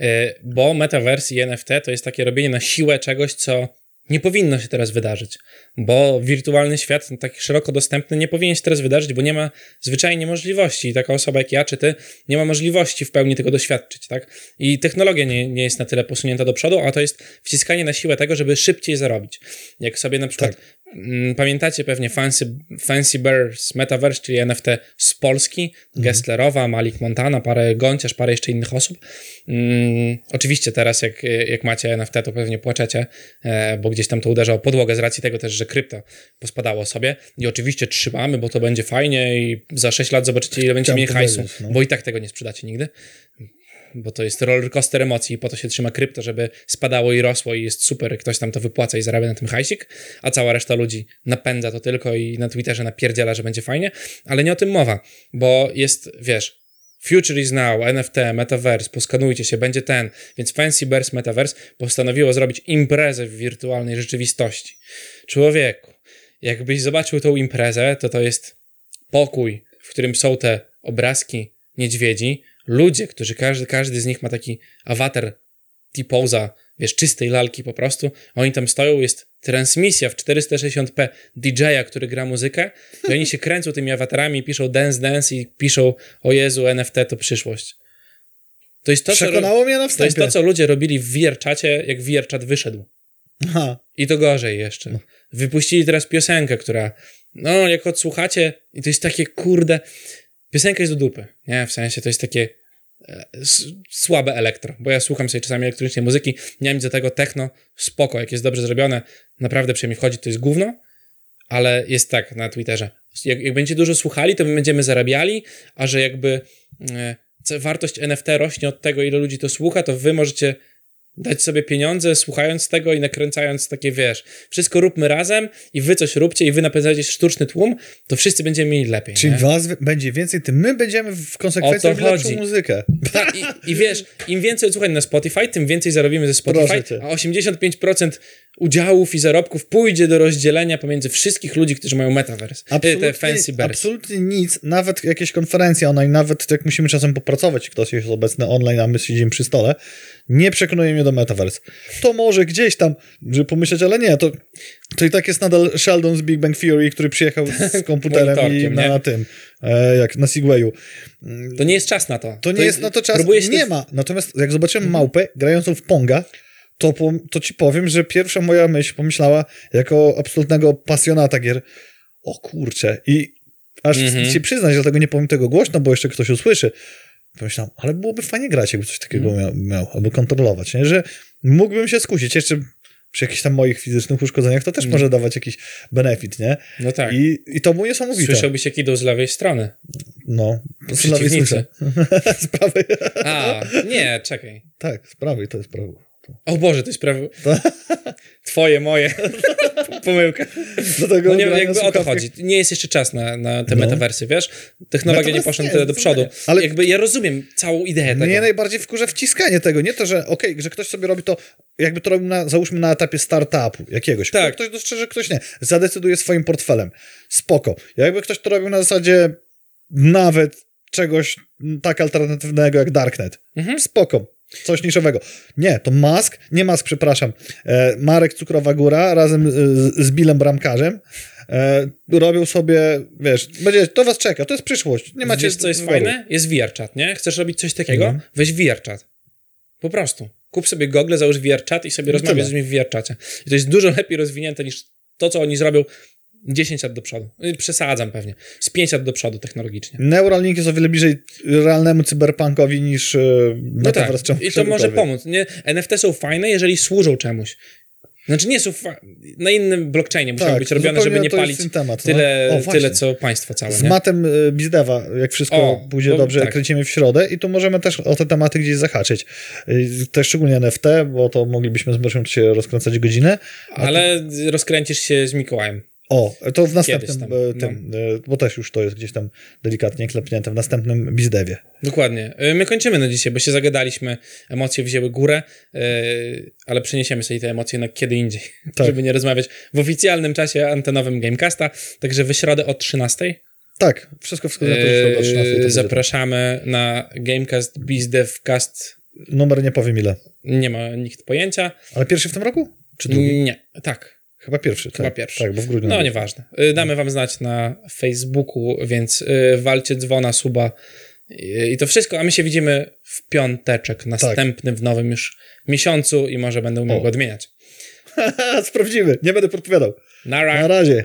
Y, Bo metaverse i NFT to jest takie robienie na siłę czegoś, co nie powinno się teraz wydarzyć. Bo wirtualny świat, taki szeroko dostępny, nie powinien się teraz wydarzyć, bo nie ma zwyczajnie możliwości. I taka osoba jak ja czy ty nie ma możliwości w pełni tego doświadczyć, tak? I technologia nie, nie jest na tyle posunięta do przodu, a to jest wciskanie na siłę tego, żeby szybciej zarobić. Jak sobie na przykład Mm, Pamiętacie pewnie Fancy, Fancy Bears Metaverse, czyli NFT z Polski, Mhm. Gesslerowa, Malik Montana, parę Gonciarz, parę jeszcze innych osób. Mm, oczywiście teraz jak, jak macie NFT, to pewnie płaczecie, e, bo gdzieś tam to uderza o podłogę z racji tego też, że krypto pospadało sobie. I oczywiście trzymamy, bo to będzie fajnie i za 6 lat zobaczycie, ile będzie to hajsu, no. bo i tak tego nie sprzedacie nigdy bo to jest rollercoaster emocji po to się trzyma krypto, żeby spadało i rosło i jest super, ktoś tam to wypłaca i zarabia na tym hajsik, a cała reszta ludzi napędza to tylko i na Twitterze napierdziela, że będzie fajnie, ale nie o tym mowa, bo jest, wiesz, Future is now, NFT, Metaverse, poskanujcie się, będzie ten, więc Fancy Bears Metaverse postanowiło zrobić imprezę w wirtualnej rzeczywistości. Człowieku, jakbyś zobaczył tą imprezę, to to jest pokój, w którym są te obrazki niedźwiedzi, ludzie, którzy każdy, każdy z nich ma taki awatar T-poza, wiesz, czystej lalki po prostu. Oni tam stoją, jest transmisja w 460p DJ-a, który gra muzykę i oni się kręcą tymi awatarami piszą dance, dance i piszą o Jezu, NFT to przyszłość. To jest to, co, Przekonało mnie na to wstępie. jest to, co ludzie robili w VR-czacie, jak VR-czat wyszedł. Aha. I to gorzej jeszcze. Wypuścili teraz piosenkę, która, no, jak odsłuchacie, i to jest takie, kurde, piosenka jest do dupy, nie? W sensie to jest takie e, słabe elektro, bo ja słucham sobie czasami elektronicznej muzyki, nie mam do tego, techno, spoko, jak jest dobrze zrobione, naprawdę przyjemnie wchodzi, to jest gówno, ale jest tak na Twitterze. Jak, jak będziecie dużo słuchali, to my będziemy zarabiali, a że jakby e, wartość NFT rośnie od tego, ile ludzi to słucha, to wy możecie dać sobie pieniądze, słuchając tego i nakręcając takie, wiesz, wszystko róbmy razem i wy coś róbcie i wy napędzacie sztuczny tłum, to wszyscy będziemy mieli lepiej. Czym nie? was będzie więcej, tym my będziemy w konsekwencji robić lepszą chodzi. muzykę. Tak, i, I wiesz, im więcej odsłuchań na Spotify, tym więcej zarobimy ze Spotify, a 85% udziałów i zarobków pójdzie do rozdzielenia pomiędzy wszystkich ludzi, którzy mają metaverse. Te, te fancy bears. absolutnie nic, nawet jakieś konferencje online, nawet jak musimy czasem popracować, ktoś jest obecny online, a my siedzimy przy stole, nie przekonuje mnie do Metaverse. To może gdzieś tam, żeby pomyśleć, ale nie, to, to i tak jest nadal Sheldon z Big Bang Theory, który przyjechał z komputerem i na nie? tym, e, jak na Segwayu. To nie jest czas na to. To nie jest na to czas, nie tym- ma. Natomiast jak zobaczyłem małpę grającą w Ponga, to, to ci powiem, że pierwsza moja myśl pomyślała, jako absolutnego pasjonata gier, o kurczę, i aż Mhm. się przyznać, dlatego nie powiem tego głośno, bo jeszcze ktoś usłyszy. Pomyślałem, ale byłoby fajnie grać, jakby coś takiego Mhm. miał, miał, albo kontrolować, nie? że mógłbym się skusić. Jeszcze przy jakichś tam moich fizycznych uszkodzeniach to też może dawać jakiś benefit, nie? No tak. I, I to było niesamowite. Słyszałbyś jak idą z lewej strony. No, z lewej słyszę. z prawej. A, nie, czekaj. tak, z prawej to jest prawo. O Boże, to jest prawo. Twoje, moje. Pomyłka. Dlatego No nie, grania jakby o to chodzi. Nie jest jeszcze czas na, na te No. metawersy, wiesz? Technologia nie Natomiast poszła nie, tyle do przodu. nie. Ale- jakby ja rozumiem całą ideę tego. Mnie najbardziej wkurza wciskanie tego. Nie to, że okej, że ktoś sobie robi to, jakby to robił na, załóżmy na etapie startupu jakiegoś. Tak. Ktoś dostrzeże, ktoś nie. Zadecyduje swoim portfelem. Spoko. Jakby ktoś to robił na zasadzie nawet czegoś tak alternatywnego jak Darknet. Mhm. Spoko. Coś niszowego. Nie, to Mask, nie Mask, przepraszam, e, Marek Cukrowa Góra razem z, z Billem Bramkarzem e, robią sobie, wiesz, będzie, to was czeka, to jest przyszłość. Nie macie Wiesz, co jest wyboru. fajne? Jest VR-chat, nie? Chcesz robić coś takiego? Mhm. Weź VR-chat. Po prostu. Kup sobie gogle, załóż VR-chat i sobie rozmawiaj z nimi w VR-chacie. I to jest dużo lepiej rozwinięte niż to, co oni zrobią 10 lat do przodu. Y, Przesadzam pewnie. Z 5 lat do przodu technologicznie. Neuralink jest o wiele bliżej realnemu cyberpunkowi niż e, No tak. I to może pomóc. Nie? NFT są fajne, jeżeli służą czemuś. Znaczy nie są fa- na innym blockchainie musiały Tak, być robione, żeby nie palić temat, no. tyle, O, właśnie. tyle, co państwo całe. Z Nie? matem e, Bizdewa, jak wszystko O, pójdzie bo- dobrze, tak. kręcimy w środę i tu możemy też o te tematy gdzieś zahaczyć. Też szczególnie NFT, bo to moglibyśmy z się rozkręcać godzinę. Ale rozkręcisz się z Mikołajem. O, to w następnym tam, no. e, tym, e, bo też już to jest gdzieś tam delikatnie klepnięte, w następnym Bizdewie. Dokładnie. Y, My kończymy na dzisiaj, bo się zagadaliśmy, emocje wzięły górę, ale przeniesiemy sobie te emocje na kiedy indziej, Tak. żeby nie rozmawiać w oficjalnym czasie antenowym Gamecasta. Także w środę o 13. Tak, wszystko wskazuje na to, że to do 13 to będzie zapraszamy na Gamecast BizDevCast. Numer nie powiem ile. Nie ma nikt pojęcia. Ale pierwszy w tym roku? Czy drugi? Nie, tak. Chyba pierwszy. Chyba tak. pierwszy. Tak, bo w grudniu. No nieważne. Y, Damy wam znać na Facebooku, więc y, walcie dzwona, suba i to wszystko, a my się widzimy w piąteczek następny w nowym już miesiącu i może będę umiał O. go odmieniać. Sprawdzimy. Nie będę podpowiadał. Nara. Na razie.